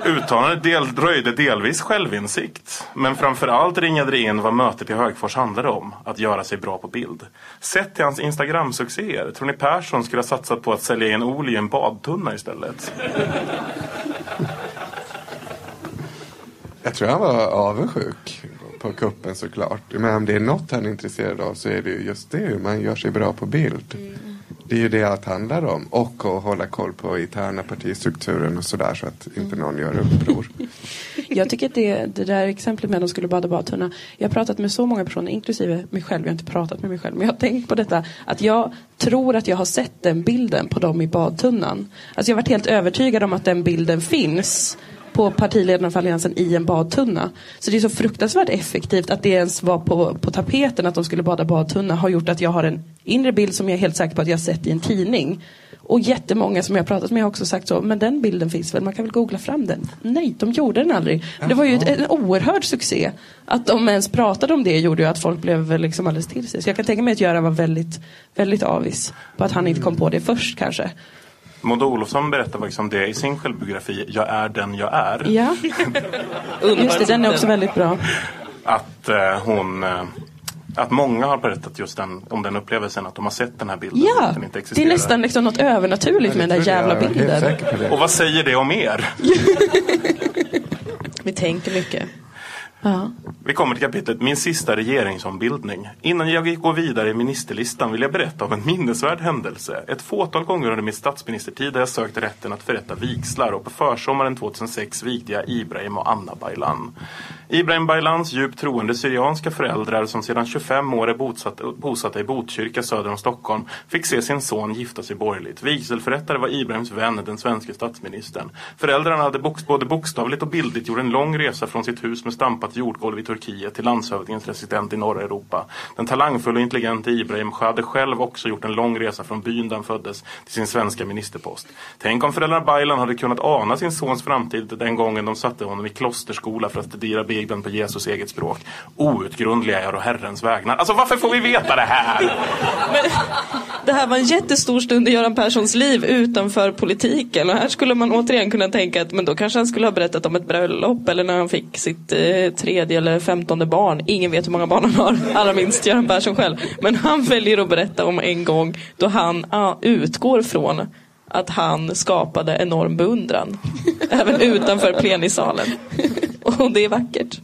Uttalandet del, röjde delvis självinsikt. Men framförallt ringade det in vad mötet i Högfors handlade om. Att göra sig bra på bild. Sett till hans Instagram-succéer, tror ni Persson skulle ha satsat på att sälja in Oli i en badtunna istället? Jag tror han var avundsjuk på kuppen såklart. Men om det är något han är intresserad av så är det ju just det, hur man gör sig bra på bild. Det är ju det allt handlar om. Och att hålla koll på interna partistrukturen och sådär så att inte någon gör uppror. [laughs] Jag tycker att det, det där exemplet med att de skulle bada badtunna. Jag har pratat med så många personer, inklusive mig själv. Jag har inte pratat med mig själv. Men jag har tänkt på detta. Att jag tror att jag har sett den bilden på dem i badtunnan. Alltså jag har varit helt övertygad om att den bilden finns på partiledarna för Alliansen i en badtunna. Så det är så fruktansvärt effektivt att det ens var på, på tapeten att de skulle bada badtunna har gjort att jag har en inre bild som jag är helt säker på att jag har sett i en tidning. Och jättemånga som jag har pratat med har också sagt så, men den bilden finns väl, man kan väl googla fram den. Nej, de gjorde den aldrig. Men det var ju ett, en oerhörd succé. Att de ens pratade om det gjorde ju att folk blev liksom alldeles till sig. Så jag kan tänka mig att Göran var väldigt, väldigt avis på att han inte kom på det först kanske. Maud Olofsson berättar faktiskt om det i sin självbiografi Jag är den jag är. Ja, just det, den är också väldigt bra. Att eh, hon... Eh, att många har berättat just den, om den upplevelsen att de har sett den här bilden. Ja, den inte det är existerar. nästan liksom något övernaturligt med den där jävla bilden. Och vad säger det om er? [laughs] Vi tänker mycket. Ja. Vi kommer till kapitlet Min sista regeringsombildning. Innan jag går vidare i ministerlistan vill jag berätta om en minnesvärd händelse. Ett fåtal gånger under min statsministertid har jag sökt rätten att förrätta vigslar och på försommaren 2006 vigde jag Ibrahim och Anna Baylan. Ibrahim Baylans djupt troende syrianska föräldrar som sedan 25 år är bosatta, bosatta i Botkyrka söder om Stockholm fick se sin son gifta sig borgerligt. Vigselförrättare var Ibrahims vän, den svenska statsministern. Föräldrarna hade box, både bokstavligt och bildligt gjort en lång resa från sitt hus med stampat jordgolv i Turkiet till landshövdingens resident i norra Europa. Den talangfulla och intelligente Ibrahim hade själv också gjort en lång resa från byn där han föddes till sin svenska ministerpost. Tänk om föräldrarna Baylan hade kunnat ana sin sons framtid den gången de satte honom i klosterskola för att studera Bibeln på Jesus eget språk. Outgrundliga är och Herrens vägnar. Alltså varför får vi veta det här? Det här var en jättestor stund i Göran Perssons liv utanför politiken och här skulle man återigen kunna tänka att men då kanske han skulle ha berättat om ett bröllop eller när han fick sitt eh, tredje eller femtonde barn. Ingen vet hur många barn han har, [laughs] allra minst Göran Persson själv. Men han väljer att berätta om en gång då han ah, utgår från att han skapade enorm beundran. [laughs] Även utanför plenisalen. och det är vackert.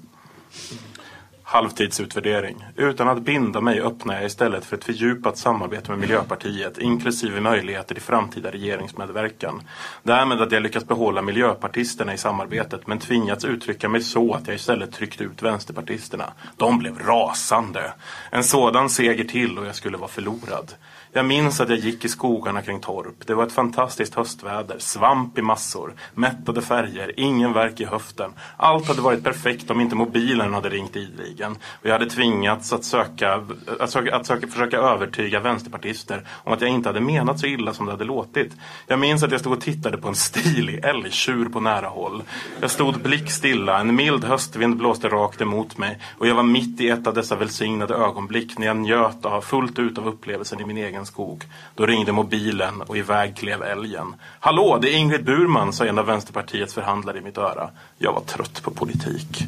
Halvtidsutvärdering. Utan att binda mig öppnar jag istället för ett fördjupat samarbete med Miljöpartiet inklusive möjligheter till framtida regeringsmedverkan. Därmed att jag lyckats behålla miljöpartisterna i samarbetet men tvingats uttrycka mig så att jag istället tryckte ut vänsterpartisterna. De blev rasande. En sådan seger till och jag skulle vara förlorad. Jag minns att jag gick i skogarna kring Torp. Det var ett fantastiskt höstväder, svamp i massor, mättade färger, ingen värk i höften. Allt hade varit perfekt om inte mobilen hade ringt ideligen. Och jag hade tvingats att, söka, att, söka, att söka, försöka övertyga vänsterpartister om att jag inte hade menat så illa som det hade låtit. Jag minns att jag stod och tittade på en stilig älgtjur på nära håll. Jag stod blickstilla, en mild höstvind blåste rakt emot mig och jag var mitt i ett av dessa välsignade ögonblick när jag njöt av fullt ut av upplevelsen i min egen skog. Då ringde mobilen och iväg klev älgen. Hallå, det är Ingrid Burman, sa en av Vänsterpartiets förhandlare i mitt öra. Jag var trött på politik.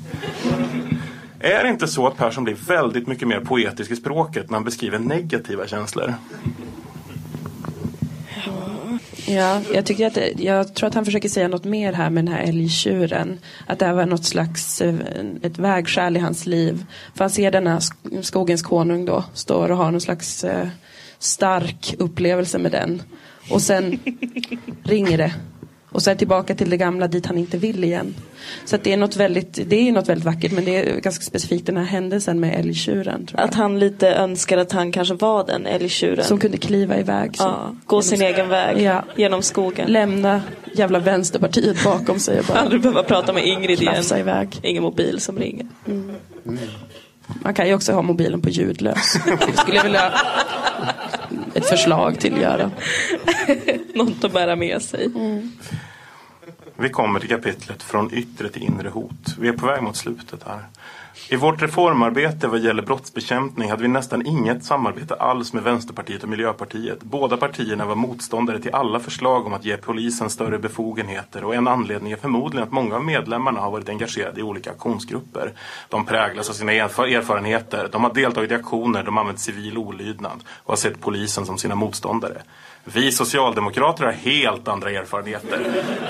Är det inte så att Persson blir väldigt mycket mer poetisk i språket när han beskriver negativa känslor? Ja, jag, tycker att jag tror att han försöker säga något mer här med den här älgtjuren. Att det här var något slags eh, ett vägskäl i hans liv. För han ser denna skogens konung då står och har någon slags eh, stark upplevelse med den. Och sen ringer det. Och sen tillbaka till det gamla dit han inte vill igen. Så det är något väldigt, det är något väldigt vackert men det är ganska specifikt den här händelsen med älgtjuren. Att han lite önskar att han kanske var den älgtjuren. Som kunde kliva iväg. Så. Ja, gå sin egen väg Ja. genom skogen. Lämna jävla vänsterpartiet bakom sig och bara [laughs] Aldrig behöva prata med Ingrid igen. iväg. Ingen mobil som ringer. Man kan ju också ha mobilen på ljudlös. [laughs] Skulle jag vilja ett förslag till att göra. [laughs] Något att bära med sig. Vi kommer till kapitlet Från yttre till inre hot. Vi är på väg mot slutet här. I vårt reformarbete vad gäller brottsbekämpning hade vi nästan inget samarbete alls med Vänsterpartiet och Miljöpartiet. Båda partierna var motståndare till alla förslag om att ge polisen större befogenheter och en anledning är förmodligen att många av medlemmarna har varit engagerade i olika aktionsgrupper. De präglas av sina erfarenheter, de har deltagit i aktioner, de har använt civil olydnad och har sett polisen som sina motståndare. Vi socialdemokrater har helt andra erfarenheter.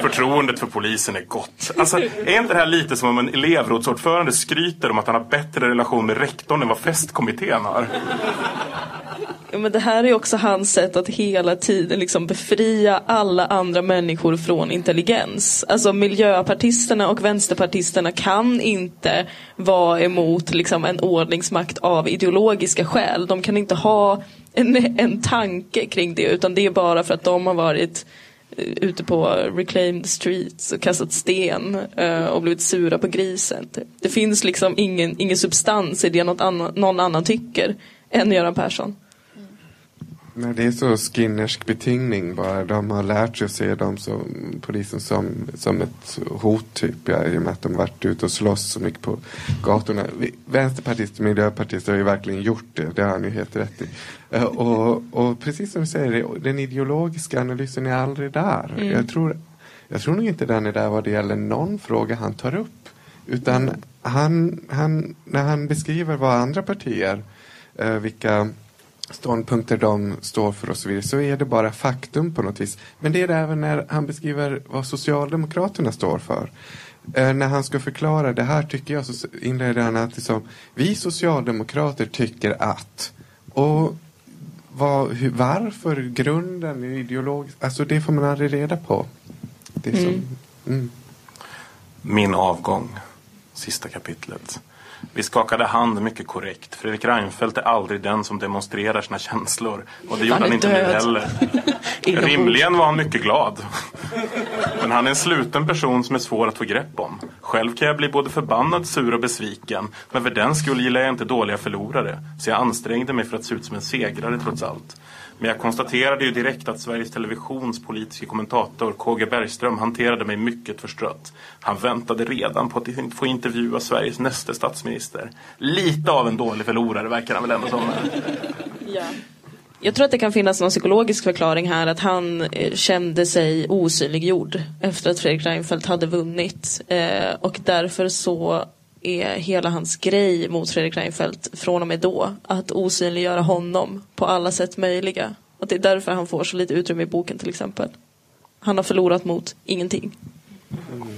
Förtroendet för polisen är gott. Alltså, är inte det här lite som om en elevrådsordförande skryter om att han har bättre relation med rektorn än vad festkommittén har? Ja, men det här är också hans sätt att hela tiden liksom befria alla andra människor från intelligens. Alltså miljöpartisterna och vänsterpartisterna kan inte vara emot liksom, en ordningsmakt av ideologiska skäl. De kan inte ha en, en tanke kring det utan det är bara för att de har varit eh, ute på reclaimed streets och kastat sten eh, och blivit sura på grisen. Typ. Det finns liksom ingen, ingen substans i det något annan, någon annan tycker än Göran Persson. Nej, det är så skinnersk betingning bara. De har lärt sig att se dem som, polisen som, som ett hot typ. Ja, I och med att de varit ute och slåss så mycket på gatorna. Vi, vänsterpartister och miljöpartister har ju verkligen gjort det. Det har han ju helt rätt i. Eh, Och, och precis som du säger, den ideologiska analysen är aldrig där. Mm. Jag, tror, jag tror nog inte den är där vad det gäller någon fråga han tar upp. Utan han, han, när han beskriver vad andra partier, eh, vilka ståndpunkter de står för och så vidare, så är det bara faktum på något vis. Men det är det även när han beskriver vad Socialdemokraterna står för. eh, när han ska förklara det här tycker jag så inleder han alltid som vi socialdemokrater tycker att och vad, hur, varför, grunden, ideologiskt, alltså det får man aldrig reda på. Det är som, Mm. mm. Min avgång. Sista kapitlet. Vi skakade hand mycket korrekt. Fredrik Reinfeldt är aldrig den som demonstrerar sina känslor. Och det gjorde Han inte nu död. heller. [laughs] Inombords. Rimligen var han mycket glad. Men han är en sluten person som är svår att få grepp om. Själv kan jag bli både förbannad, sur och besviken. Men för den skull gillar jag inte dåliga förlorare. Så jag ansträngde mig för att se ut som en segrare trots allt. Men jag konstaterade ju direkt att Sveriges Televisions politiska kommentator KG Bergström hanterade mig mycket förstrött. Han väntade redan på att få intervjua Sveriges nästa statsminister. Lite av en dålig förlorare verkar han väl ändå som. Jag tror att det kan finnas någon psykologisk förklaring här att han eh, kände sig osynliggjord efter att Fredrik Reinfeldt hade vunnit. Eh, och därför så är hela hans grej mot Fredrik Reinfeldt från och med då att osynliggöra honom på alla sätt möjliga. Att det är därför han får så lite utrymme i boken till exempel. Han har förlorat mot ingenting. Mm.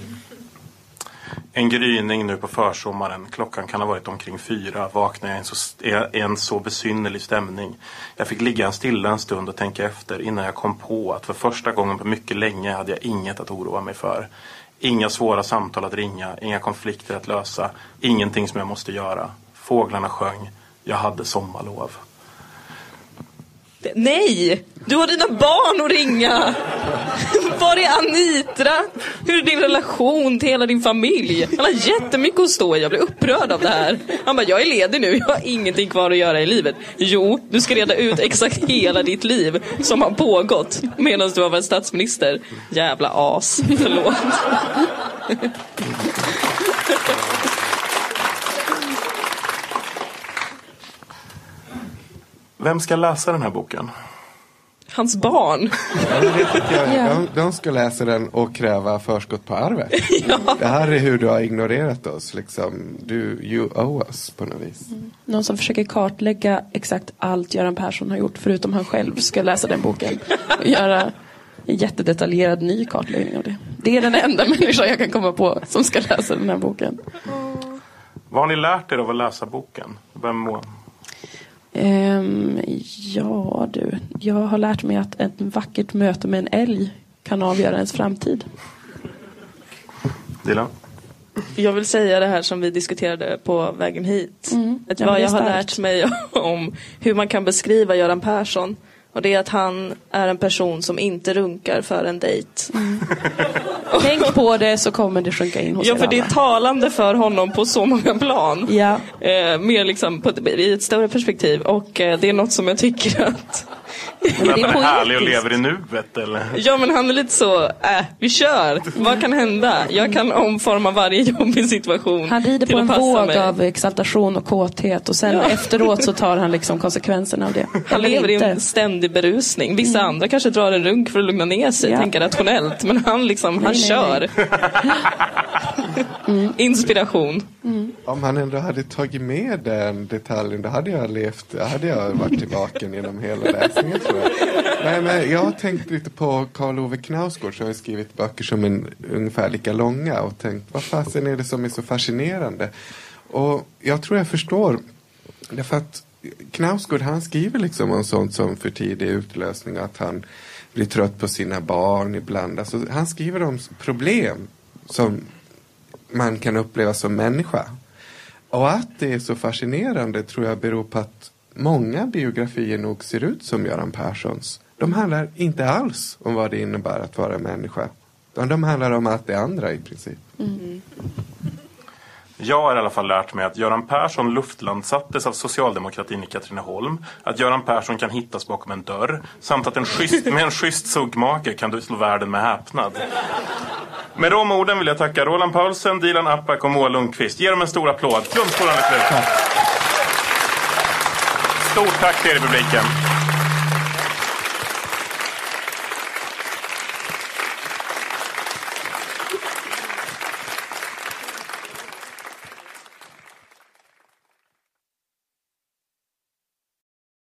En gryning nu på försommaren. Klockan kan ha varit omkring fyra. vaknar jag i en så, i en så besynnerlig stämning. Jag fick ligga stilla en stund och tänka efter innan jag kom på att för första gången på mycket länge hade jag inget att oroa mig för. Inga svåra samtal att ringa, inga konflikter att lösa, ingenting som jag måste göra. Fåglarna sjöng. Jag hade sommarlov. Nej! Du har dina barn att ringa! Var är Anitra? Hur är din relation till hela din familj? Han har jättemycket att stå i, jag blir upprörd av det här. Han bara, jag är ledig nu, jag har ingenting kvar att göra i livet. Jo, du ska reda ut exakt hela ditt liv som har pågått medan du har varit statsminister. Jävla as, förlåt. Vem ska läsa den här boken? Hans barn. Ja, jag, [laughs] Ja. de, de ska läsa den och kräva förskott på arvet. [laughs] Det här är hur du har ignorerat oss. Liksom. Du, you owe us på något vis. Någon som försöker kartlägga exakt allt Göran Persson har gjort förutom han själv ska läsa den boken. Och göra en jättedetaljerad ny kartläggning av det. Det är den enda [laughs] människa jag kan komma på som ska läsa den här boken. Vad har ni lärt er av att läsa boken? Vem må? Ja du, jag har lärt mig att ett vackert möte med en älg kan avgöra ens framtid. Dilan? Jag vill säga det här som vi diskuterade på vägen hit. Mm. Ett Ja, vad jag har lärt mig [laughs] om hur man kan beskriva Göran Persson. Och det är att han är en person som inte runkar för en dejt. Tänk på det så kommer det sjunka in hos Ja, er för det är alla. talande för honom på så många plan. Ja. Eh, mer liksom på i ett större perspektiv. Och eh, det är något som jag tycker att... Men är han härlig och lever i nuet eller? Ja men han är lite så, äh, vi kör. Vad kan hända? Jag kan omforma varje jobbig situation Han rider på en våg mig. av exaltation och kåthet och sen Ja. efteråt så tar han liksom [laughs] konsekvenserna av det. Han Eller lever i inte. en ständig berusning. Vissa andra kanske drar en runk för att lugna ner sig, Ja. tänka rationellt. Men han liksom, han Nej, nej, kör. [laughs] Inspiration. Om han ändå hade tagit med den detaljen, då hade jag levt, då hade jag varit vaken genom hela läsningen tror [laughs] jag. Nej, men jag har tänkt lite på Karl Ove Knausgård som har skrivit böcker som är ungefär lika långa och tänkt vad fasen är det som är så fascinerande? Och jag tror jag förstår, därför att Knausgård han skriver liksom om sånt som för tidig utlösning, att han blir trött på sina barn ibland. Alltså, han skriver om problem som man kan uppleva som människa. Och att det är så fascinerande tror jag beror på att många biografier nog ser ut som Göran Perssons. De handlar inte alls om vad det innebär att vara människa. De handlar om allt det andra i princip. Jag har i alla fall lärt mig att Göran Persson luftlandsattes av socialdemokratin i Katrineholm. Att Göran Persson kan hittas bakom en dörr. Samt att en schysst, med en schysst suggmage kan du slå världen med häpnad. Med de orden vill jag tacka Roland Paulsen, Dilan Apak och Moa Lundqvist. Ge dem en stor applåd. Flumskolan är slut. Stort tack till er i publiken.